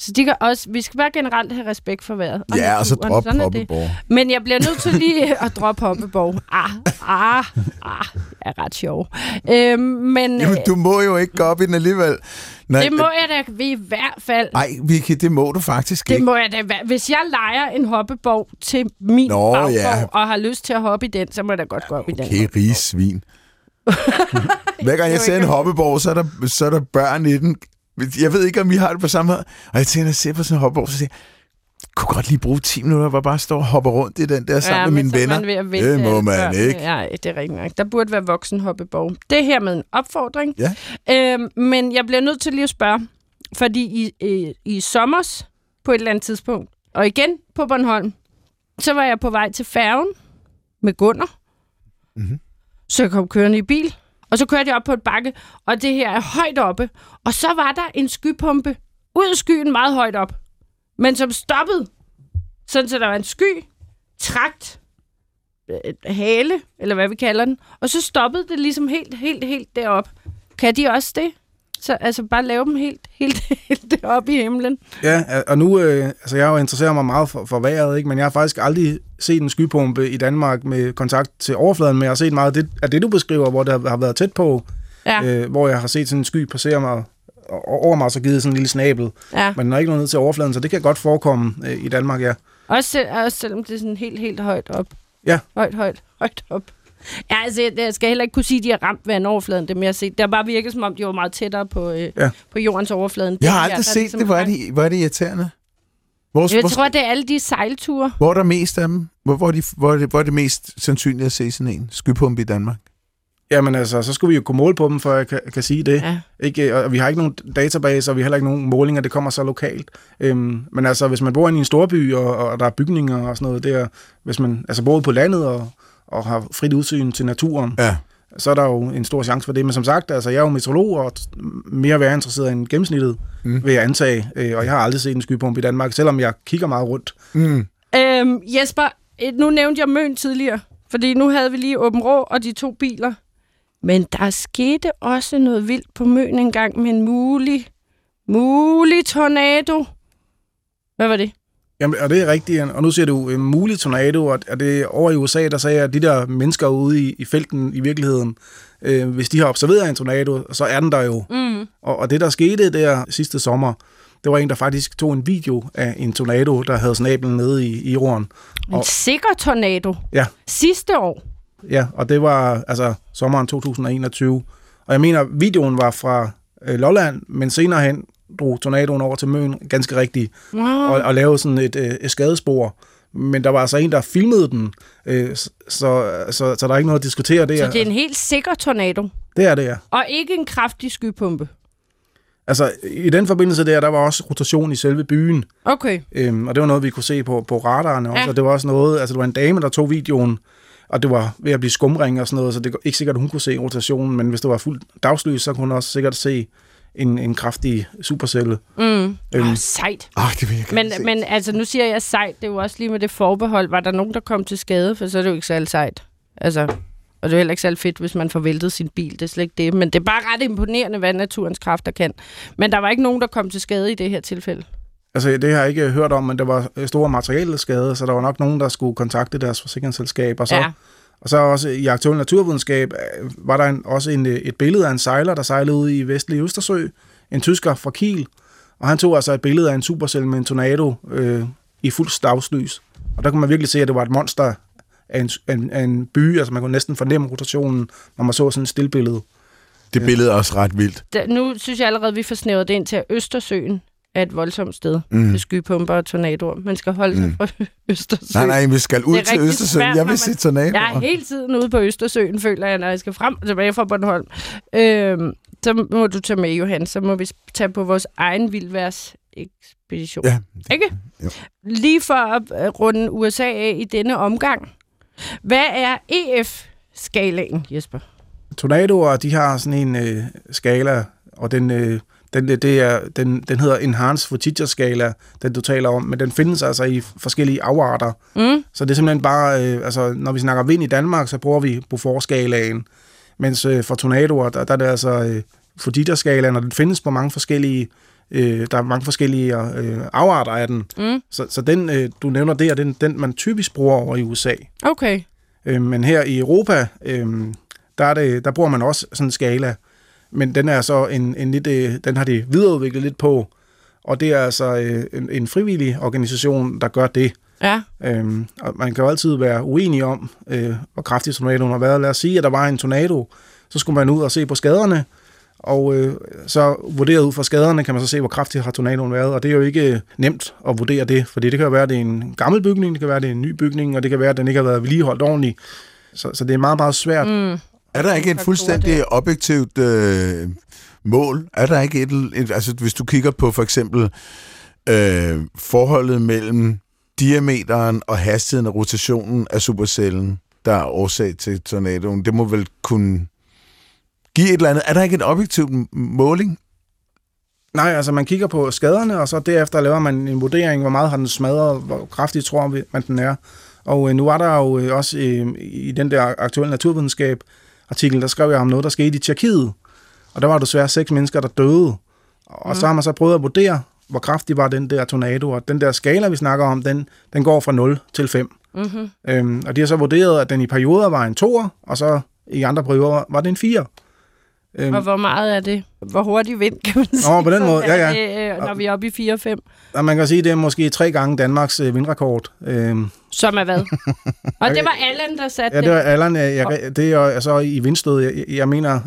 Så de kan også, vi skal bare generelt have respekt for vejret. Ja, og så drop Sådan det. hoppeborg. Men jeg bliver nødt til lige at droppe hoppeborg. Ah, ah, ah, er ret sjov. Øhm, men Jamen, du må jo ikke gå op i den alligevel. Nej, det må jeg da i hvert fald. Nej, Vicky, det må du faktisk Det ikke. må jeg da. Hvis jeg leger en hoppeborg til min Nå, bagborg, ja. og har lyst til at hoppe i den, så må jeg da godt gå op i den. Okay, rige svin. Hver gang jeg ser en hoppeborg, så er, der, så er der børn i den. Jeg ved ikke, om I har det på samme måde. Og jeg tænker, når jeg ser på sådan en hoppeborg, så siger jeg, kunne godt lige bruge 10 minutter, hvor jeg bare står og hopper rundt i den der sammen med men mine er venner. Man at det må alle man børnene. ikke. Ja, det er rigtigt nok. Der burde være voksen hoppeborg. Det er her med en opfordring. Ja. Øhm, men jeg bliver nødt til lige at spørge, fordi i, i, i sommers på et eller andet tidspunkt, og igen på Bornholm, så var jeg på vej til færgen med Gunnar. Mhm. Så jeg kom kørende i bil. Og så kørte jeg op på et bakke, og det her er højt oppe. Og så var der en skypumpe ud af skyen meget højt op. Men som stoppede, sådan så der var en sky, trakt, øh, hale, eller hvad vi kalder den. Og så stoppede det ligesom helt, helt, helt derop. Kan de også det? Så altså bare lave dem helt, helt, helt deroppe i himlen. Ja, og nu, øh, altså jeg jo interesseret mig meget for, for vejret, ikke? men jeg har faktisk aldrig set en skypumpe i Danmark med kontakt til overfladen, men jeg har set meget af det, af det du beskriver, hvor der har været tæt på, Ja, øh, hvor jeg har set sådan en sky passere mig over mig, så givet sådan en lille snabel, ja. men den er ikke nået ned til overfladen, så det kan godt forekomme øh, i Danmark, ja. Også, selv, også selvom det er sådan helt, helt højt op. Ja. Højt, højt, højt op. Ja, altså, jeg, jeg skal heller ikke kunne sige, at de har ramt vandoverfladen, dem jeg har set. Det har bare virket, som om de var meget tættere på, øh, Ja. på jordens overflade. Jeg har her, aldrig der set ligesom det. Hvor er det, hvor er det irriterende? Hvor, Jeg hvor, tror, det er alle de sejlture. hvor er der mest af dem? Hvor, hvor, er de, hvor, er det, hvor er det mest sandsynligt at se sådan en skypumpe i Danmark? Jamen altså, så skulle vi jo kunne måle på dem, for jeg kan, kan sige det. Ja. Ikke, og vi har ikke nogen database, og vi har heller ikke nogen målinger, det kommer så lokalt. Øhm, men altså, hvis man bor inde i en storby, og, og der er bygninger og sådan noget der, hvis man altså bor på landet og, og har frit udsyn til naturen, Ja. så er der jo en stor chance for det. Men som sagt, altså, jeg er jo meteorolog og mere være interesseret end gennemsnittet, Mm. vil jeg antage. Øh, og jeg har aldrig set en skypumpe i Danmark, selvom jeg kigger meget rundt. Mm. Øhm, Jesper, nu nævnte jeg Møn tidligere, fordi nu havde vi lige Åben Rå og de to biler. Men der skete også noget vildt på Møn en gang med en mulig, mulig tornado. Hvad var det? Jamen, og det er rigtigt, og nu siger du en mulig tornado, og det er over i USA, der sagde, at de der mennesker ude i, i felten i virkeligheden, øh, hvis de har observeret en tornado, så er den der jo. Mm. Og, og det, der skete der sidste sommer, det var en, der faktisk tog en video af en tornado, der havde snablen nede i, i jorden. En Og- sikker tornado. Ja. Sidste år. Ja, og det var altså sommeren 2021. Og jeg mener, videoen var fra øh, Lolland, men senere hen drog tornadoen over til Møn ganske rigtigt, Wow. og, og lavede sådan et, øh, et skadespor. Men der var altså en, der filmede den, øh, så, så, så, så der er ikke noget at diskutere der. Så det er en helt sikker tornado. det er det, ja. Og ikke en kraftig skypumpe. Altså, i den forbindelse der, der var også rotation i selve byen, Okay. øhm, og det var noget, vi kunne se på, på radarerne også, Ja. og det var også noget, altså det var en dame, der tog videoen, og det var ved at blive skumring og sådan noget, så det er ikke sikkert, at hun kunne se rotationen, men hvis det var fuldt dagslys, så kunne hun også sikkert se en, en kraftig supercelle. Mm. Øhm. Oh, sejt. Ah, det vil jeg Men, se. men altså, nu siger jeg sejt. Det er jo også lige med det forbehold. Var der nogen, der kom til skade? For så er det jo ikke særlig sejt. Altså, og det er heller ikke særlig fedt, hvis man får væltet sin bil. Det er slet ikke det. Men det er bare ret imponerende, hvad naturens kræfter kan. Men der var ikke nogen, der kom til skade i det her tilfælde. Altså, det har jeg ikke hørt om, men der var øh, store materielle skader, så der var nok nogen, der skulle kontakte deres forsikringsselskab, og så, Ja. Og så også i aktuel naturvidenskab øh, var der en, også en, øh, et billede af en sejler, der sejlede ud i vestlige Østersø, en tysker fra Kiel, og han tog altså et billede af en supercell med en tornado øh, i fuld stavslys. Og der kunne man virkelig se, at det var et monster af en, af en, af en by, altså man kunne næsten fornemme rotationen, når man så sådan et stillbillede. Det billede er også ret vildt. Der, nu synes jeg allerede, at vi får snævret det ind til, Østersøen er et voldsomt sted Mm. med skypumper og tornadoer. Man skal holde sig Mm. fra Østersøen. Nej, nej, vi skal ud Det til Østersøen. svært, Jeg vil se tornadoer. Jeg er hele tiden ude på Østersøen, føler jeg, når jeg skal frem og tilbage fra Bornholm. Øhm, så må du tage med, Johan. Så må vi tage på vores egen vildværsekspedition. Ja, Ikke? Jo. Lige for at øh, runde USA af i denne omgang. Hvad er EF-skalaen, Jesper? Tornadoer, de har sådan en øh, skala, og den, øh, den, det er, den, den hedder Enhanced Footage skala, den du taler om, men den findes altså i forskellige afarter. Mm? Så det er simpelthen bare, øh, altså når vi snakker vind i Danmark, så bruger vi Beaufort-skalaen, mens øh, for tornadoer, der, der er det altså øh, Fujita-skalaen, og den findes på mange forskellige, øh, der er mange forskellige øh, afarter af den. Mm? Så, så den, øh, du nævner der, den, den man typisk bruger over i USA. Okay. Øh, men her i Europa, øh, der, er det, der bruger man også sådan en skala. Men den er så en, en lidt, øh, den har de videreudviklet lidt på. Og det er altså øh, en, en frivillig organisation, der gør det. Ja. Øhm, og man kan jo altid være uenig om, øh, hvor kraftig tornadoen har været. Lad os sige, at der var en tornado, så skulle man ud og se på skaderne, og øh, så vurderet ud fra skaderne, kan man så se, hvor kraftig har tornadoen været. Og det er jo ikke øh, nemt at vurdere det, fordi det kan være, at det er en gammel bygning, det kan være, at det er en ny bygning, og det kan være, at den ikke har været vedligeholdt ordentligt. Så, så det er meget, meget svært. Mm. Er der ikke et fuldstændig objektivt øh, mål? Er der ikke et, et... Altså, hvis du kigger på for eksempel øh, forholdet mellem diameteren og hastigheden og rotationen af supercellen, der er årsag til tornadoen. Det må vel kunne give et eller andet. Er der ikke en objektiv måling? Nej, altså man kigger på skaderne, og så derefter laver man en vurdering, hvor meget har den smadret, hvor kraftigt tror man, den er. Og øh, nu var der jo øh, også øh, i den der aktuelle naturvidenskab artikel, der skrev jeg om noget, der skete i Tjekkiet. Og der var desværre seks mennesker, der døde. Og mm. så har man så prøvet at vurdere, hvor kraftig var den der tornado. Og den der skala, vi snakker om, den, den går fra 0 til 5. Mm-hmm. Øhm, og de har så vurderet, at den i perioder var en 2'er, og så i andre perioder var det en 4. Øhm, og hvor meget er det? Hvor hurtig vind, kan man sige? Nå, på den måde, ja, ja. Det, øh, når vi er oppe i 4-5? Ja, man kan sige, at det er måske tre gange Danmarks øh, vindrekord. Øhm. Som er hvad? og det var Allan, der satte det? Ja, det var Allan. Jeg, jeg, det er altså i vindstød. Jeg, jeg mener,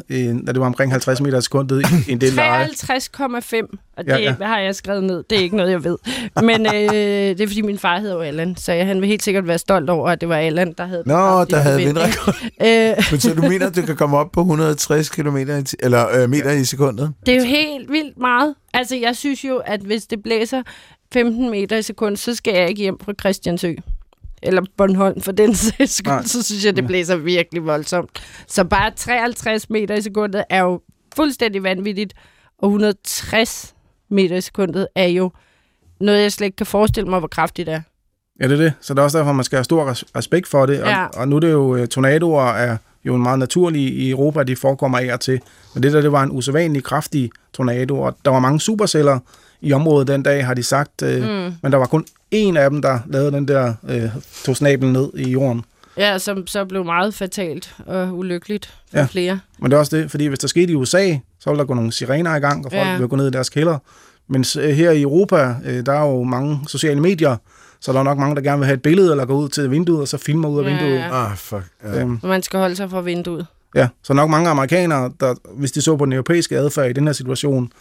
at det var omkring 50 meter i sekundet i en del 53,5. Og det ja, ja. har jeg skrevet ned. Det er ikke noget, jeg ved. Men øh, det er, fordi min far hedder jo Allan, så jeg, han vil helt sikkert være stolt over, at det var Allan, der havde Nå, der havde vindrekord. Øh. Men så du mener, at du kan komme op på 160 km eller øh, meter i sekundet? Det er jo helt vildt meget. Altså, jeg synes jo, at hvis det blæser 15 meter i sekund, så skal jeg ikke hjem fra Christiansø. Eller Bornholm for den sags skyld, så synes jeg, det blæser virkelig voldsomt. Så bare 53 meter i sekundet er jo fuldstændig vanvittigt, og 160 meter i sekundet er jo noget, jeg slet ikke kan forestille mig, hvor kraftigt det er. Ja, det er det. Så det er også derfor, man skal have stor respekt for det. Ja. Og, og nu er det jo, øh, tornadoer er jo en meget naturlig i Europa, de forekommer af og til. Men det der, det var en usædvanlig kraftig tornado, og der var mange superceller i området den dag, har de sagt. Øh, mm. Men der var kun en af dem, der lavede den der, øh, tog snablen ned i jorden. Ja, som så blev meget fatalt og ulykkeligt for ja. flere. Men det er også det, fordi hvis der skete i USA, så ville der gå nogle sirener i gang, og folk ja. ville gå ned i deres kælder. Men øh, her i Europa, øh, der er jo mange sociale medier, så der er nok mange, der gerne vil have et billede, eller gå ud til vinduet, og så filmer ud af ja, vinduet. Ja. Ah, fuck. Ja. Øhm. Man skal holde sig fra vinduet. Ja, så nok mange amerikanere, der, hvis de så på den europæiske adfærd i den her situation,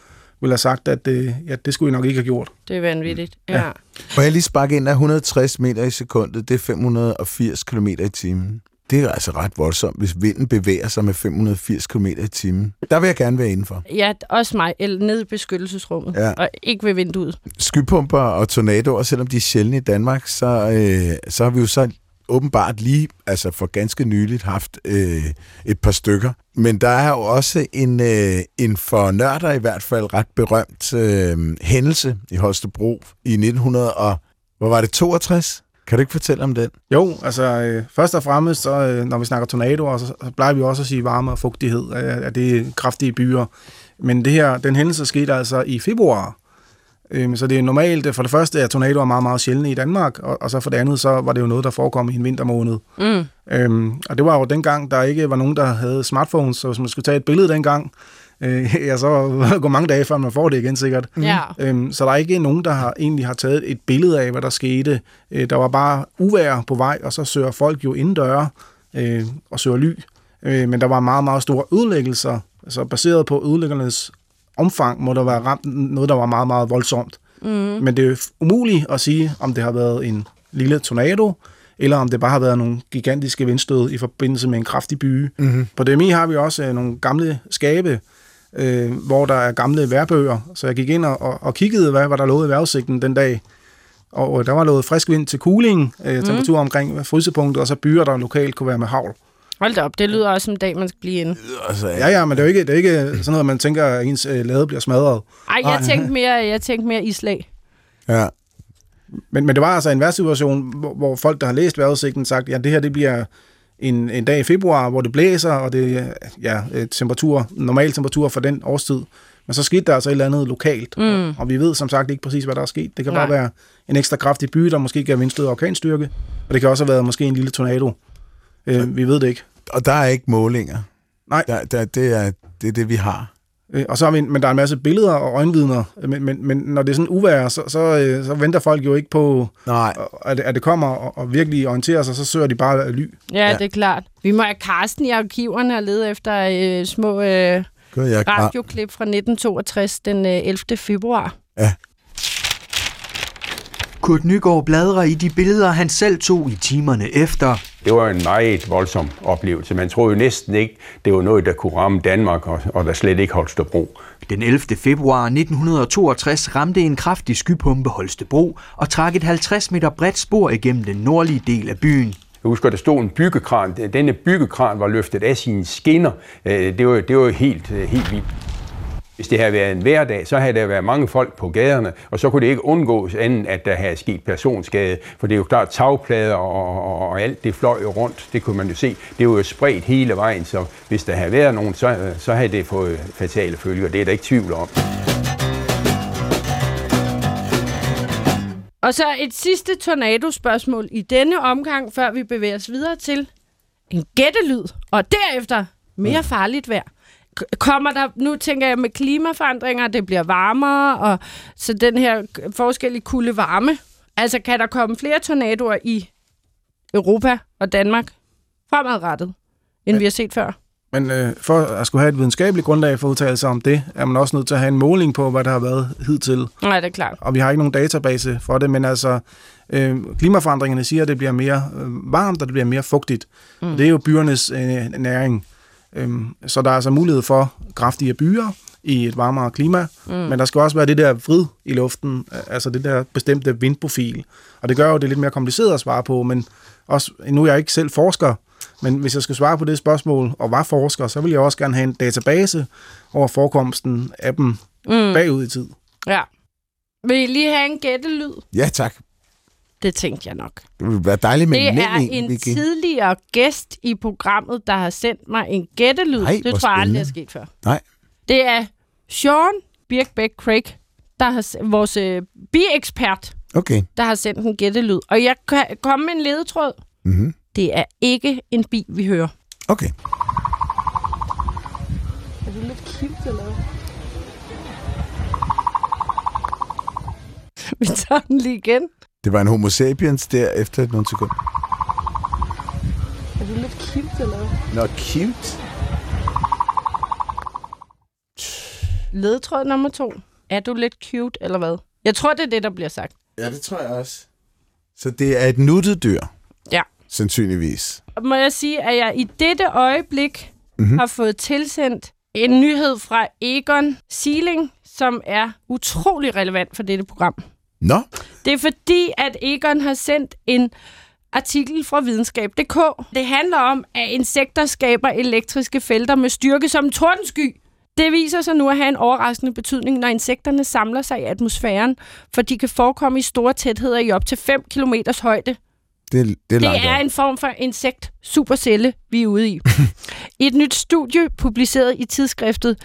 ville have sagt, at det, ja, det skulle I nok ikke have gjort. Det er vanvittigt, ja. ja. Må jeg lige sparke ind af 160 meter i sekundet, det er 580 km i timen. Det er altså ret voldsomt, hvis vinden bevæger sig med 580 km i timen. Der vil jeg gerne være indenfor. Ja, også mig. Eller nede i beskyttelsesrummet. Ja. Og ikke ved vinduet. Skypumper og tornadoer, selvom de er sjældne i Danmark, så, øh, så har vi jo så åbenbart lige, altså for ganske nyligt, haft øh, et par stykker. Men der er jo også en, øh, en for nørder i hvert fald ret berømt øh, hændelse i Holstebro i 1900 og, hvor var det, 62? Kan du ikke fortælle om den? Jo, altså øh, først og fremmest, så, øh, når vi snakker tornadoer, så, så plejer vi også at sige varme og fugtighed, øh, at, at det er kraftige byer. Men det her, den hændelse skete altså i februar. Øhm, så det er normalt, for det første er tornadoer meget, meget sjældne i Danmark, og, og så for det andet, så var det jo noget, der forekom i en vintermåned. Mm. Øhm, og det var jo dengang, der ikke var nogen, der havde smartphones, så hvis man skulle tage et billede dengang, øh, ja, så går mange dage, før man får det igen sikkert. Ja. Øhm, så der er ikke nogen, der har, egentlig har taget et billede af, hvad der skete. Øh, der var bare uvær på vej, og så søger folk jo indendøre øh, og søger ly. Øh, men der var meget, meget store ødelæggelser, altså baseret på ødelæggelsernes omfang, må der være ramt noget, der var meget, meget voldsomt. Mm. Men det er umuligt at sige, om det har været en lille tornado, eller om det bare har været nogle gigantiske vindstød i forbindelse med en kraftig by. Mm-hmm. På DMI har vi også øh, nogle gamle skabe, øh, hvor der er gamle værbøger. Så jeg gik ind og, og kiggede, hvad, hvad der lå i vejrudsigten den dag. Og øh, der var lovet frisk vind til cooling, øh, mhm. temperatur mm. omkring frysepunktet, og så byer, der lokalt kunne være med havl. Hold da op, det lyder også som en dag, man skal blive inde. Altså, ja, ja, men det er jo ikke, det er ikke sådan noget, man tænker, at ens øh, lade bliver smadret. Ej, jeg tænkte mere, jeg tænkte mere islag. Ja. Men, men det var altså en værtssituation, hvor, hvor folk, der har læst vejrudsigten, sagt, ja, det her det bliver en, en dag i februar, hvor det blæser, og det er ja, temperatur, normal temperatur for den årstid. Men så skete der altså et eller andet lokalt, mm. og, og vi ved som sagt ikke præcis, hvad der er sket. Det kan Nej. bare være en ekstra kraftig by, der måske gav vindstød og orkanstyrke, og det kan også have været måske en lille tornado. Øh, vi ved det ikke. Og der er ikke målinger? Nej. Der, der, det, er, det er det, vi har. Øh, og så har vi, men der er en masse billeder og øjenvidner, men, men, men når det er sådan uvær, så, så, øh, så venter folk jo ikke på, Nej. At, at det kommer og, og virkelig orienterer sig, så søger de bare ly. Ja, ja, det er klart. Vi må have Karsten i arkiverne og lede efter øh, små øh, radioklip fra 1962, den øh, 11. februar. Ja. Kurt Nygaard bladrer i de billeder, han selv tog i timerne efter. Det var en meget voldsom oplevelse. Man troede jo næsten ikke, det var noget, der kunne ramme Danmark, og, og der slet ikke Holstebro. Den 11. februar 1962 ramte en kraftig skypumpe Holstebro og trak et 50 meter bredt spor igennem den nordlige del af byen. Jeg husker, der stod en byggekran. Denne byggekran var løftet af sine skinner. Øh, Det var, det var helt, øh, helt vildt. Hvis det havde været en hverdag, så havde der været mange folk på gaderne, og så kunne det ikke undgås anden, at der havde sket personskade. For det er jo klart, tagplader og, og, og alt det fløj jo rundt, det kunne man jo se. Det var jo spredt hele vejen, så hvis der havde været nogen, så, så havde det fået fatale følger. Det er der ikke tvivl om. Og så et sidste tornado-spørgsmål i denne omgang, før vi bevæger os videre til en gættelyd, og derefter mere farligt vejr. Kommer der, nu tænker jeg med klimaforandringer, det bliver varmere, og så den her forskel i kulde varme. Altså kan der komme flere tornadoer i Europa og Danmark fremadrettet, end vi har set før? Men øh, for at skulle have et videnskabeligt grundlag for at udtale sig om det, er man også nødt til at have en måling på, hvad der har været hidtil. Nej, det er klart. Og vi har ikke nogen database for det, men altså øh, klimaforandringerne siger, at det bliver mere øh, varmt, og det bliver mere fugtigt. Mm. Det er jo byernes øh, næring. Øhm, så der er altså mulighed for kraftige byer i et varmere klima, mm. men der skal også være det der vrid i luften, altså det der bestemte vindprofil. Og det gør jo det lidt mere kompliceret at svare på, men også, nu er jeg ikke selv forsker, men hvis jeg skal svare på det spørgsmål, og var forsker, så vil jeg også gerne have en database over forekomsten af dem mm. bagud i tid. Ja. Vil I lige have en gættelyd? Ja, tak. Det tænkte jeg nok. Det ville være dejligt med Det en er en Vicky. tidligere gæst i programmet, der har sendt mig en gættelyd. Ej, det tror jeg aldrig er spændende. sket før. Nej. Det er Sean Birkbeck Craig, der har, vores øh, bi-ekspert, Okay. der har sendt en gættelyd. Og jeg kan komme med en ledetråd. Mm-hmm. Det er ikke en bi, vi hører. Okay. Er det lidt cute, eller hvad? Vi tager den lige igen. Det var en homo sapiens der efter nogle sekunder. Er det lidt cute, eller hvad? Nå, cute. Ledetråd nummer to. Er du lidt cute, eller hvad? Jeg tror, det er det, der bliver sagt. Ja, det tror jeg også. Så det er et nuttet dyr, Ja. sandsynligvis. må jeg sige, at jeg i dette øjeblik mm-hmm. har fået tilsendt en nyhed fra Egon Sealing, som er utrolig relevant for dette program. Nå, Det er fordi, at Egon har sendt en artikel fra videnskab.dk. Det handler om, at insekter skaber elektriske felter med styrke som tordensky. Det viser sig nu at have en overraskende betydning, når insekterne samler sig i atmosfæren, for de kan forekomme i store tætheder i op til 5 km højde det, det er Det er en form for insekt supercelle, vi er ude i. Et nyt studie, publiceret i tidsskriftet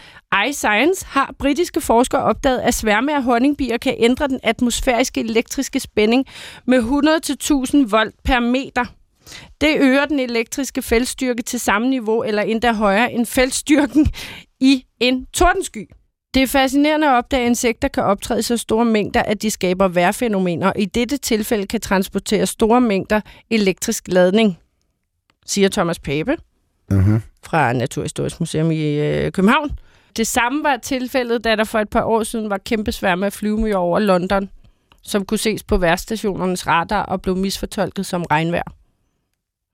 iScience, har britiske forskere opdaget, at sværme af honningbier kan ændre den atmosfæriske elektriske spænding med 100-1000 volt per meter. Det øger den elektriske feltstyrke til samme niveau eller endda højere end feltstyrken i en tordensky. Det er fascinerende at opdage, at insekter kan optræde i så store mængder, at de skaber vejrfænomener, og i dette tilfælde kan transportere store mængder elektrisk ladning, siger Thomas Pape Mm-hmm. fra Naturhistorisk Museum i øh, København. Det samme var tilfældet, da der for et par år siden var kæmpe sværme af flyvemyrer over London, som kunne ses på værtsstationernes radar og blev misfortolket som regnvejr.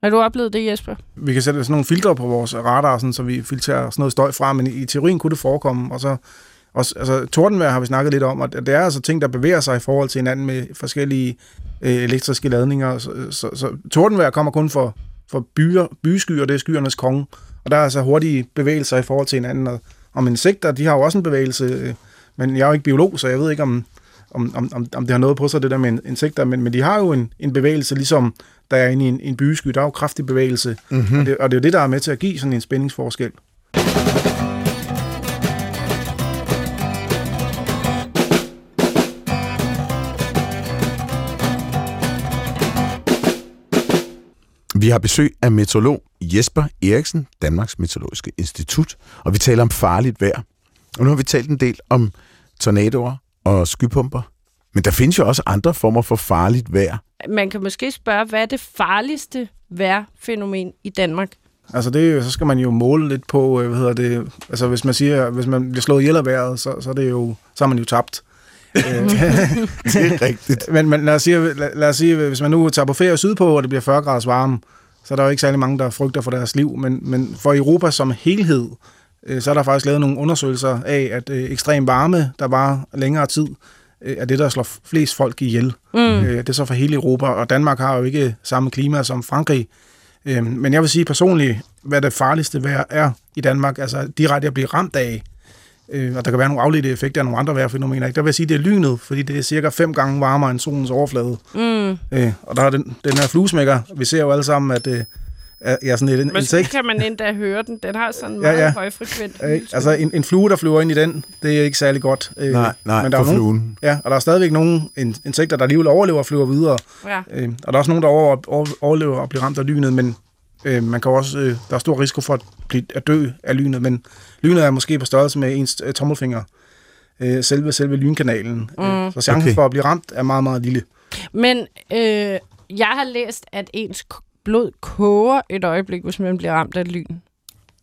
Har du oplevet det, Jesper? Vi kan sætte sådan nogle filtre på vores radar, sådan, så vi filtrerer sådan noget støj fra, men i, teorien kunne det forekomme. Og så også, altså, tordenvejr har vi snakket lidt om, og det er altså ting, der bevæger sig i forhold til hinanden med forskellige øh, elektriske ladninger. Så, så, så tordenvejr kommer kun for, for byer, byskyer, det er skyernes konge. Og der er altså hurtige bevægelser i forhold til hinanden. Og, om insekter, de har jo også en bevægelse, øh, men jeg er jo ikke biolog, så jeg ved ikke, om, om, om, om, om det har noget på sig, det der med insekter, men, men de har jo en, en bevægelse, ligesom der er inde i en, en bysky, der er jo kraftig bevægelse, mm-hmm. og, det, og det er jo det, der er med til at give sådan en spændingsforskel. Vi har besøg af meteorolog Jesper Eriksen, Danmarks Meteorologiske Institut, og vi taler om farligt vejr. Og nu har vi talt en del om tornadoer og skypumper. Men der findes jo også andre former for farligt vejr. Man kan måske spørge, hvad er det farligste vejrfænomen i Danmark? Altså det, er så skal man jo måle lidt på, øh, hvad hedder det, altså hvis man siger, hvis man bliver slået ihjel af vejret, så, så, er det jo, så har man jo tabt. Øh, Det er rigtigt. men, men lad, os sige, lad, lad os sige, hvis man nu tager på ferie sydpå, og det bliver 40 grader varme, så er der jo ikke særlig mange, der frygter for deres liv, men, men for Europa som helhed, øh, så er der faktisk lavet nogle undersøgelser af, at ekstrem varme, der var længere tid, er det, der slår flest folk ihjel. Mm. Øh, det er så for hele Europa, og Danmark har jo ikke samme klima som Frankrig. Øh, men jeg vil sige personligt, hvad det farligste vejr er i Danmark, altså direkte at blive ramt af, øh, og der kan være nogle afledte effekter af nogle andre vejrfænomener. Der vil jeg sige, det er lynet, fordi det er cirka fem gange varmere end solens overflade. Mm. Øh, og der er den, den her fluesmækker. Vi ser jo alle sammen, at øh, er- ja, sådan et Måske insekt. kan man endda høre den. Den har sådan en Ja, meget ja. højfrekvent Øh, altså en, en flue, der flyver ind i den, det er ikke særlig godt. Øh, Nej, nej, men der for er nogen, fluen. Ja, og der er stadigvæk nogle in- insekter, der alligevel overlever og flyver videre. Ja. Øh, og der er også nogen, der over, over, overlever og bliver ramt af lynet, men øh, man kan også, øh, der er stor risiko for at, blive, at dø af lynet, men lynet er måske på størrelse med ens øh, tommelfinger. Øh, selve, selve lynkanalen. Mm. Øh, så chancen Okay. for at blive ramt er meget, meget lille. Men øh, jeg har læst, at ens blod koger et øjeblik, hvis man bliver ramt af lyn.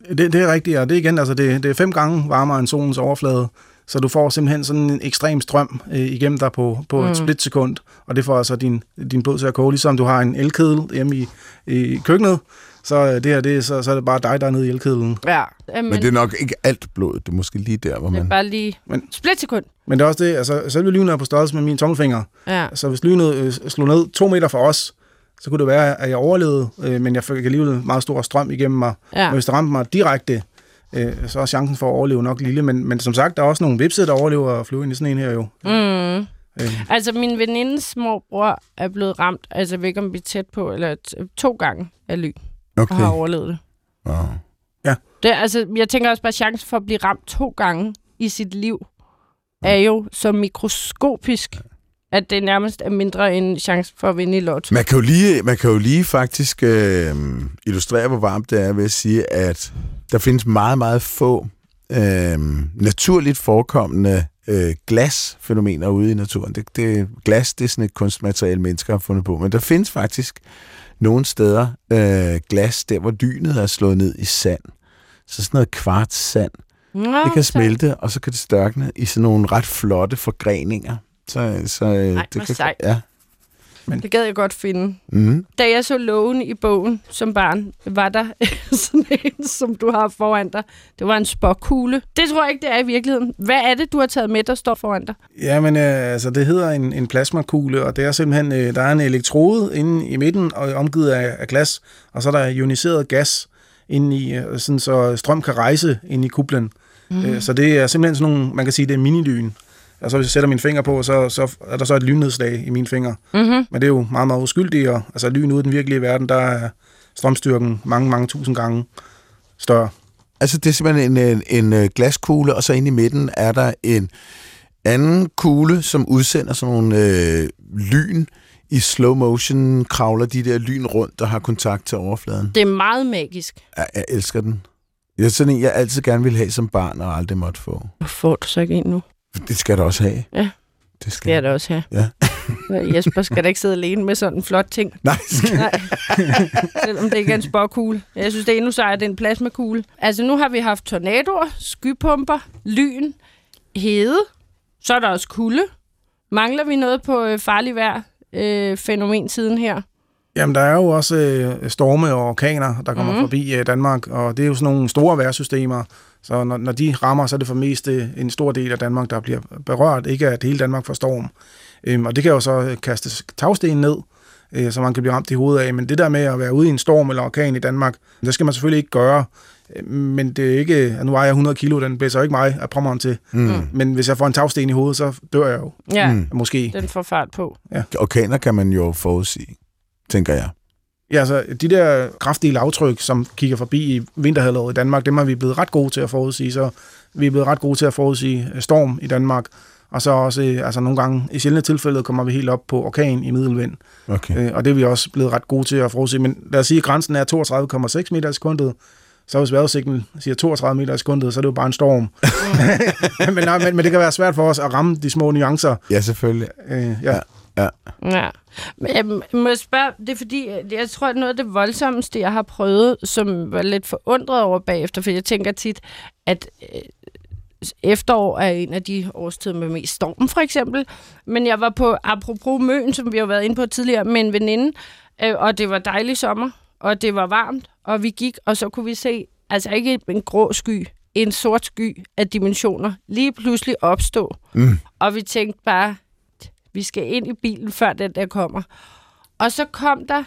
Det, det er rigtigt, og det er igen, altså det, det er fem gange varmere end solens overflade, så du får simpelthen sådan en ekstrem strøm øh, igennem dig på, på mm. et splitsekund, og det får altså din, din blod til at koge, ligesom du har en elkedel hjemme i, i køkkenet, så øh, det her, det, er- så, så er det bare dig, der er nede i elkedlen. Ja. Men, Men det er nok ikke alt blod. Det er måske lige der, hvor det er man... bare lige Men- splitsekund. Men det er også det, altså selve lynet er på størrelse med min tommelfinger, Ja. så hvis lynet øh, slog ned to meter fra os, så kunne det være, at jeg overlevede, øh, men jeg fik alligevel meget stor strøm igennem mig. Ja. Men hvis det ramte mig direkte, øh, så er chancen for at overleve nok lille. Men, men som sagt, der er også nogle vipse, der overlever at flyve ind i sådan en her jo. Mm. Øh, Altså, min venindes morbror er blevet ramt, altså jeg ved ikke, om vi er tæt på, eller t- to gange af lyn, og Okay. har overlevet det. Wow. det. Altså, jeg tænker også bare, chancen for at blive ramt to gange i sit liv, er jo så mikroskopisk, at det nærmest er mindre end chancen for at vinde i lotto. Man kan jo lige, man kan jo lige faktisk øh, illustrere, hvor varmt det er ved at sige, at der findes meget, meget få øh, naturligt forekommende øh, glasfænomener ude i naturen. Det, det, glas, det er sådan et kunstmateriale, mennesker har fundet på, men der findes faktisk nogle steder øh, glas, der hvor dynet er slået ned i sand. Så sådan noget kvarts sand. Nå, Det kan smelte, og så kan det størkne i sådan nogle ret flotte forgreninger. Så, så øh, Ej, det kan, sejt. Ja. Det gad jeg godt finde. Mm. Da jeg så loven i bogen som barn, var der sådan en, som du har foran dig. Det var en spåkugle. Det tror jeg ikke, det er i virkeligheden. Hvad er det, du har taget med, der står foran dig? Ja, men øh, altså, det hedder en, en plasmakugle, og det er simpelthen, øh, der er en elektrode inde i midten, og omgivet af, af glas, og så er der ioniseret gas inde i, øh, sådan så strøm kan rejse ind i kuplen. Mm. Øh, så det er simpelthen sådan nogle, man kan sige, det er minilyn. Altså hvis jeg sætter min finger på, så, så er der så et lynnedslag i mine fingre. Mm-hmm. Men det er jo meget, meget uskyldigt, og altså lyn ude i den virkelige verden, der er strømstyrken mange, mange tusind gange større. Altså, det er simpelthen en, en, en øh, glaskugle, og så inde i midten er der en anden kugle, som udsender sådan nogle øh, lyn i slow motion, kravler de der lyn rundt og har kontakt til overfladen. Det er meget magisk. Jeg, jeg elsker den. Det er sådan en, jeg altid gerne ville have som barn, og aldrig måtte få. Hvor får du så ikke en nu? Det skal du også have. Ja. Det Det er det også her. Ja. Jesper skal da ikke sidde alene med sådan en flot ting. Nej, skal... Nej. Selvom det ikke er en spåkugle. Jeg synes, det er endnu sejere, det er en plasmakugle. Altså, nu har vi haft tornadoer, skypumper, lyn, hede. Så er der også kulde. Mangler vi noget på øh, farlig vejr øh, fænomen siden her? Jamen, der er jo også øh, storme og orkaner, der kommer mm. forbi øh, Danmark, og det er jo sådan nogle store vejrsystemer, så når, når de rammer, så er det for mest øh, en stor del af Danmark, der bliver berørt, ikke at hele Danmark får storm. Øhm, og det kan jo så øh, kaste tagsten ned, øh, så man kan blive ramt i hovedet af, men det der med at være ude i en storm eller orkan i Danmark, det skal man selvfølgelig ikke gøre, Øh, men det er ikke, nu vejer jeg 100 kilo, den blæser jo ikke mig af pommeren til, mm. men hvis jeg får en tagsten i hovedet, så dør jeg jo, Ja, Mm. mm. måske. den får fart på. Orkaner kan man jo forudsige, tænker jeg. Ja, altså de der kraftige lavtryk, som kigger forbi i vinterhalvåret i Danmark, dem er vi blevet ret gode til at forudsige, så vi er blevet ret gode til at forudsige øh, storm i Danmark. Og så også, øh, altså nogle gange, i sjældne tilfælde, kommer vi helt op på orkan i middelvind. Okay. Øh, og det er vi også blevet ret gode til at forudsige. Men lad os sige, at grænsen er 32,6 meter i sekundet. Så hvis vejrudsigten siger 32 meter i sekundet, så er det jo bare en storm. men, nej, men, men det kan være svært for os at ramme de små nuancer. Ja, selvfølgelig. Øh, ja. Ja. Ja. Men jeg må spørge, det er fordi, at jeg tror, at noget af det voldsomste, jeg har prøvet, som var lidt forundret over bagefter, for jeg tænker tit, at øh, efterår er en af de årstider med mest storm, for eksempel. Men jeg var på, apropos Møn, som vi har været inde på tidligere, med en veninde, øh, og det var dejlig sommer, og det var varmt, og vi gik, og så kunne vi se, altså ikke en grå sky, en sort sky af dimensioner lige pludselig opstå. Mm. Og vi tænkte bare, vi skal ind i bilen, før den der kommer. Og så kom der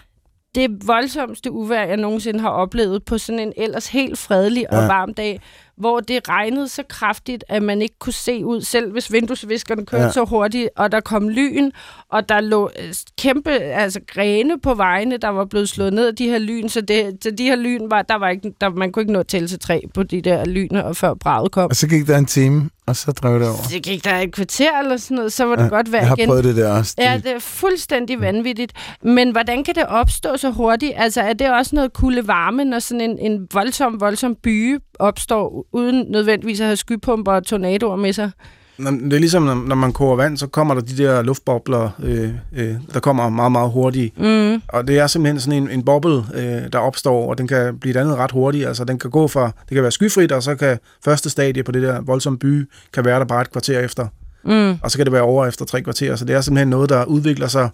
det voldsomste uvejr, jeg nogensinde har oplevet på sådan en ellers helt fredelig og Ja. varm dag, hvor det regnede så kraftigt, at man ikke kunne se ud, selv hvis vinduesviskerne kørte Ja. så hurtigt, og der kom lyn, og der lå øh, kæmpe altså, grene på vejene, der var blevet slået ned af de her lyn, så, det, så de her lyn, var, der var ikke, der, man kunne ikke nå at tælle til tre på de der lyn, og før braget kom. Og så gik der en time, og så drev det over. Det gik der et kvarter eller sådan noget, så var det Ja, godt vejr Jeg har igen. prøvet det der også. Ja, Det- er fuldstændig vanvittigt. Men hvordan kan det opstå så hurtigt? Altså, er det også noget kulde varme, når sådan en, en voldsom, voldsom byge opstår, uden nødvendigvis at have skypumper og tornadoer med sig? Det er ligesom, når, når man koger vand, så kommer der de der luftbobler, øh, øh, der kommer meget, meget hurtigt. Mm. Og det er simpelthen sådan en, en boble, øh, der opstår, og den kan blive dannet ret hurtigt. Altså, den kan gå fra, det kan være skyfrit, og så kan første stadie på det der voldsomme by, kan være der bare et kvarter efter. Mm. Og så kan det være over efter tre kvarter. Så det er simpelthen noget, der udvikler sig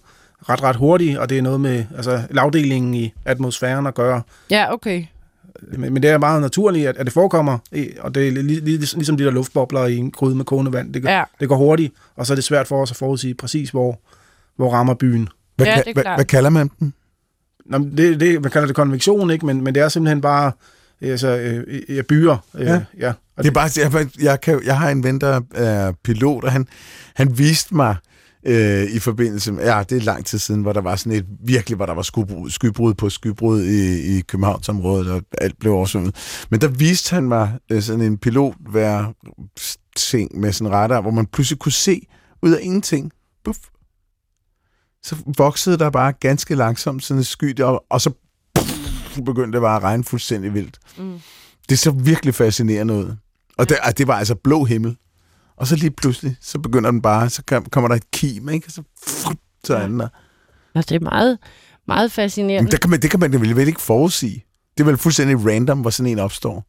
ret, ret hurtigt, og det er noget med altså, lavdelingen i atmosfæren at gøre. Ja, okay. Men, men det er meget naturligt, at, at det forekommer, og det er lig, lig, ligesom de der luftbobler i en gryde med kogende vand. Det, Ja. det går hurtigt, og så er det svært for os at forudsige præcis, hvor, hvor rammer byen. Hvad, Ja, det hvad, hvad kalder man dem? Nå, det, det, man kalder det konvektion, ikke? Men, men det er simpelthen bare altså, øh, øh, byer. Øh, Ja. ja. Og Det er bare, jeg, jeg, kan, jeg har en ven, der er pilot, og han, han viste mig øh, i forbindelse med, ja, det er lang tid siden, hvor der var sådan et, virkelig, hvor der var skybrud, skybrud på skybrud i, i Københavnsområdet, og alt blev oversvømmet. Men der viste han mig øh, sådan en pilot hver ting med sådan en radar, hvor man pludselig kunne se ud af ingenting, buff, så voksede der bare ganske langsomt sådan et sky der, og så puff, begyndte det bare at regne fuldstændig vildt. Mm. Det så virkelig fascinerende ud. Og det, og det var altså blå himmel. Og så lige pludselig, så begynder den bare, så kom- kommer der et kim, ikke? Og så, frut, så er den der. Ja, det er meget, meget Men fascinerende. det kan man, det kan man vel ikke forudsige. Det er vel fuldstændig random, hvor sådan en opstår.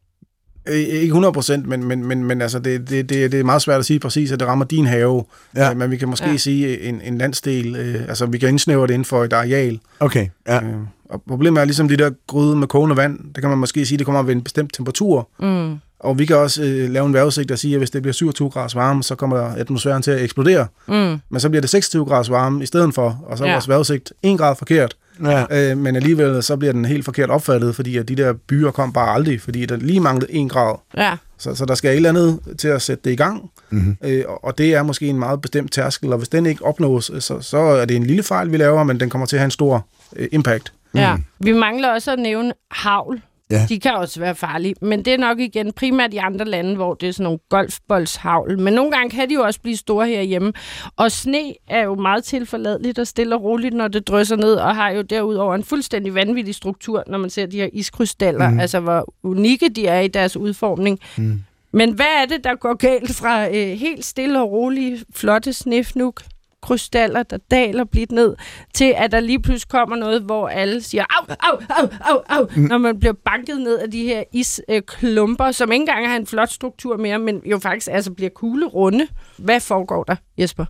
Øh, Ikke 100 procent, men, men, men, men altså, det, det, det, det er meget svært at sige præcis, at det rammer din have. Ja. Ja. Men vi kan måske Ja. ja. sige en, en landsdel, øh, altså vi kan indsnævre det inden for et areal. Okay, ja. Øh, og problemet er ligesom de der gryde med kogende vand, det kan man måske sige, det kommer ved en bestemt temperatur. Mm. Og vi kan også øh, lave en vejrudsigt, der siger, at hvis det bliver 27 grader varme, så kommer atmosfæren til at eksplodere. Mm. Men så bliver det 26 grader varme i stedet for, og så er Ja. vores vejrudsigt 1 grad forkert. ja. Øh, men alligevel så bliver den helt forkert opfattet, fordi at de der byer kom bare aldrig, fordi der lige manglede 1 grad. Ja. Så, så der skal et eller andet til at sætte det i gang, Mm-hmm. øh, og- og det er måske en meget bestemt tærskel, og hvis den ikke opnås, øh, så, så er det en lille fejl, vi laver, men den kommer til at have en stor øh, impact. Ja. Vi mangler også at nævne havl. Ja. De kan også være farlige, men det er nok igen primært i andre lande, hvor det er sådan nogle golfboldshavl. Men nogle gange kan de jo også blive store herhjemme. Og sne er jo meget tilforladeligt og stille og roligt, når det drysser ned, og har jo derudover en fuldstændig vanvittig struktur, når man ser de her iskrystaller, mm. altså hvor unikke de er i deres udformning. Mm. Men hvad er det, der går galt fra øh, helt stille og rolige, flotte snefnuk, krystaller, der daler blidt ned, til at der lige pludselig kommer noget, hvor alle siger, au, au, au, au, au, mm. når man bliver banket ned af de her isklumper, som ikke engang har en flot struktur mere, men jo faktisk altså bliver kugle runde. Hvad foregår der, Jesper?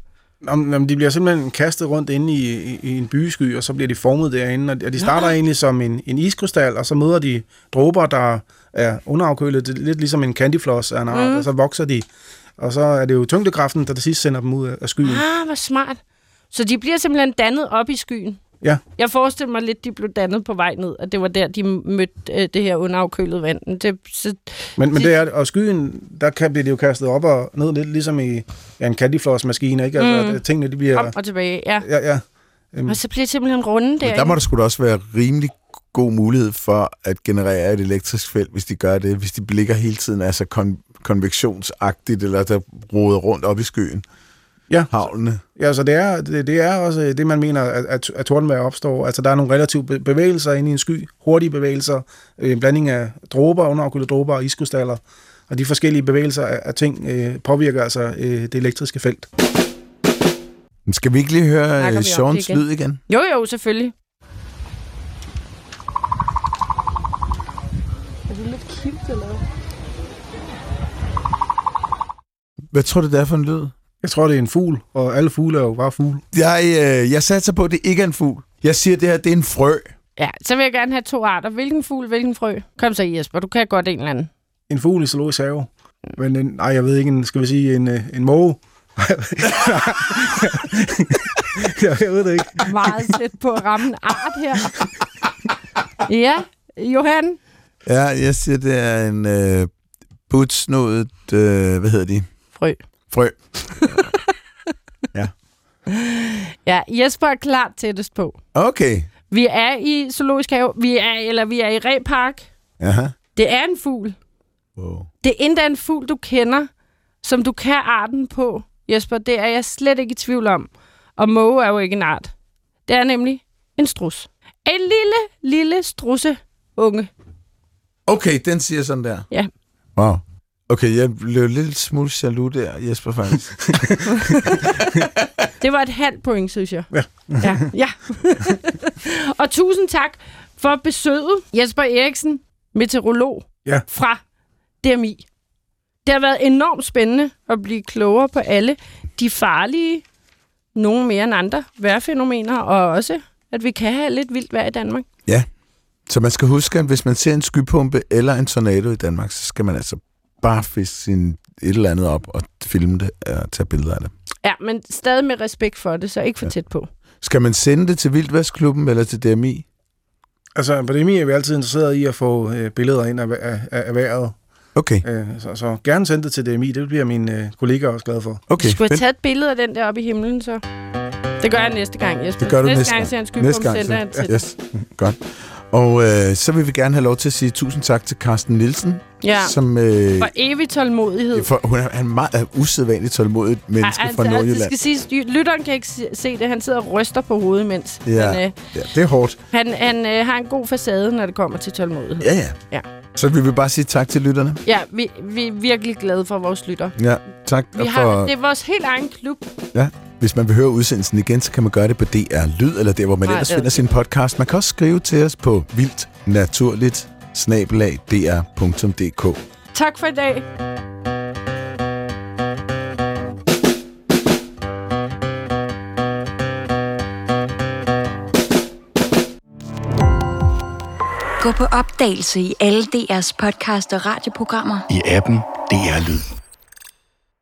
Om, de bliver simpelthen kastet rundt inde i, i, i en bysky, og så bliver de formet derinde, og de starter egentlig som en, en iskrystal, og så møder de dråber, der er underafkølet, er lidt ligesom en candyfloss af en art, Mm. og så vokser de. Og så er det jo tyngdekraften, der til sidst sender dem ud af- skyen. Ah, hvor smart. Så de bliver simpelthen dannet op i skyen? Ja. Jeg forestiller mig lidt, de blev dannet på vej ned, at det var der, de mødte øh, det her underafkølede vand. Det, så, Men, men De- det er, og skyen, der kan blive det jo kastet op og ned, lidt ligesom i ja, en candyfloss-maskine, ikke? Altså, Mm. at tingene, de bliver... op og tilbage, ja. Ja, ja. Øhm, Og så bliver det simpelthen runde Men der. der må der sgu da også være rimelig god mulighed for at generere et elektrisk felt, hvis de gør det, hvis de ligger hele tiden altså kon- konvektionsagtigt, eller der roder rundt op i skyen. Ja. Havlene. Ja, så det er, det, det er også det, man mener, at, at, at tordenvejr opstår. Altså, der er nogle relative be- bevægelser inde i en sky, hurtige bevægelser, øh, en blanding af dråber, underafkølte dråber og iskrystaller. Og de forskellige bevægelser af, af ting øh, påvirker altså øh, det elektriske felt. Skal vi ikke lige høre det igen? lyd igen? Jo, jo, selvfølgelig. Hvad tror du, det er for en lyd? Jeg tror, det er en fugl, og alle fugle er jo bare fugle. Jeg, øh, jeg satser på, at det ikke er en fugl. Jeg siger, at det her det er en frø. Ja, så vil jeg gerne have to arter. Hvilken fugl, hvilken frø? Kom så, Jesper, du kan godt en eller anden. en fugl i zoologisk have. Men en, nej, jeg ved ikke, en, skal vi sige en, øh, en måge? jeg, jeg ved det ikke. Meget tæt på at ramme en art her. Ja, Johan? Ja, jeg siger, det er en øh, butsnodet, øh, hvad hedder de? Frø. Frø. Ja, Jesper er klart tættest på. Okay. Vi er i zoologisk have, vi er, eller vi er i Repark. Aha. Det er en fugl. Wow. Det er endda en fugl, du kender, som du kan arten på, Jesper. Det er jeg slet ikke i tvivl om. Og måge er jo ikke en art. Det er nemlig en strus. En lille, lille strusse unge. Okay, den siger sådan der. Ja. Wow. Okay, jeg blev lidt smule jaloux der, Jesper, faktisk. Det var et halvt point, synes jeg. Ja. ja. ja. og tusind tak for besøget, Jesper Eriksen, meteorolog Ja. fra DMI. Det har været enormt spændende at blive klogere på alle de farlige, nogle mere end andre, vejrfænomener, og også, at vi kan have lidt vildt vejr i Danmark. Så man skal huske, at hvis man ser en skypumpe eller en tornado i Danmark, så skal man altså bare fiske sin et eller andet op og filme det og tage billeder af det. Ja, men stadig med respekt for det, så ikke for tæt på. Skal man sende det til Vildvestklubben eller til DMI? Altså, på DMI er vi altid interesseret i at få øh, billeder ind af, af, af, vejret. Okay, Øh, så, så gerne send det til DMI. Det bliver mine øh, kollegaer også glade for. okay. Du skulle have taget et billede af den der oppe i himlen, så. Det gør jeg næste gang, Jesper. Det gør du næste, næste gang, gang. ser Næste gang. sender jeg Så, den til. yes. Godt. Og øh, så vil vi gerne have lov til at sige tusind tak til Carsten Nielsen, Ja, som øh, for evig tålmodighed. for, hun er han er en meget usædvanligt tålmodigt menneske fra altså, Det Nordjylland. skal siges, lytteren kan ikke se- det. Han sidder og ryster på hovedet, mens Ja. men, øh, Ja, det er hårdt. han, han øh, har en god facade, når det kommer til tålmodighed. Ja, ja. Ja. Så vi vil bare sige tak til lytterne. Ja, vi, vi er virkelig glade for vores lytter. Ja, tak Vi for... har, det er vores helt egen klub. Hvis man vil høre udsendelsen igen, så kan man gøre det på DR Lyd, eller der, hvor man Nej, ellers er finder sin podcast. Man kan også skrive til os på vildt naturligt dr.dk. Tak for i dag. Gå på opdagelse i alle DR's podcast og radioprogrammer. i appen DR Lyd.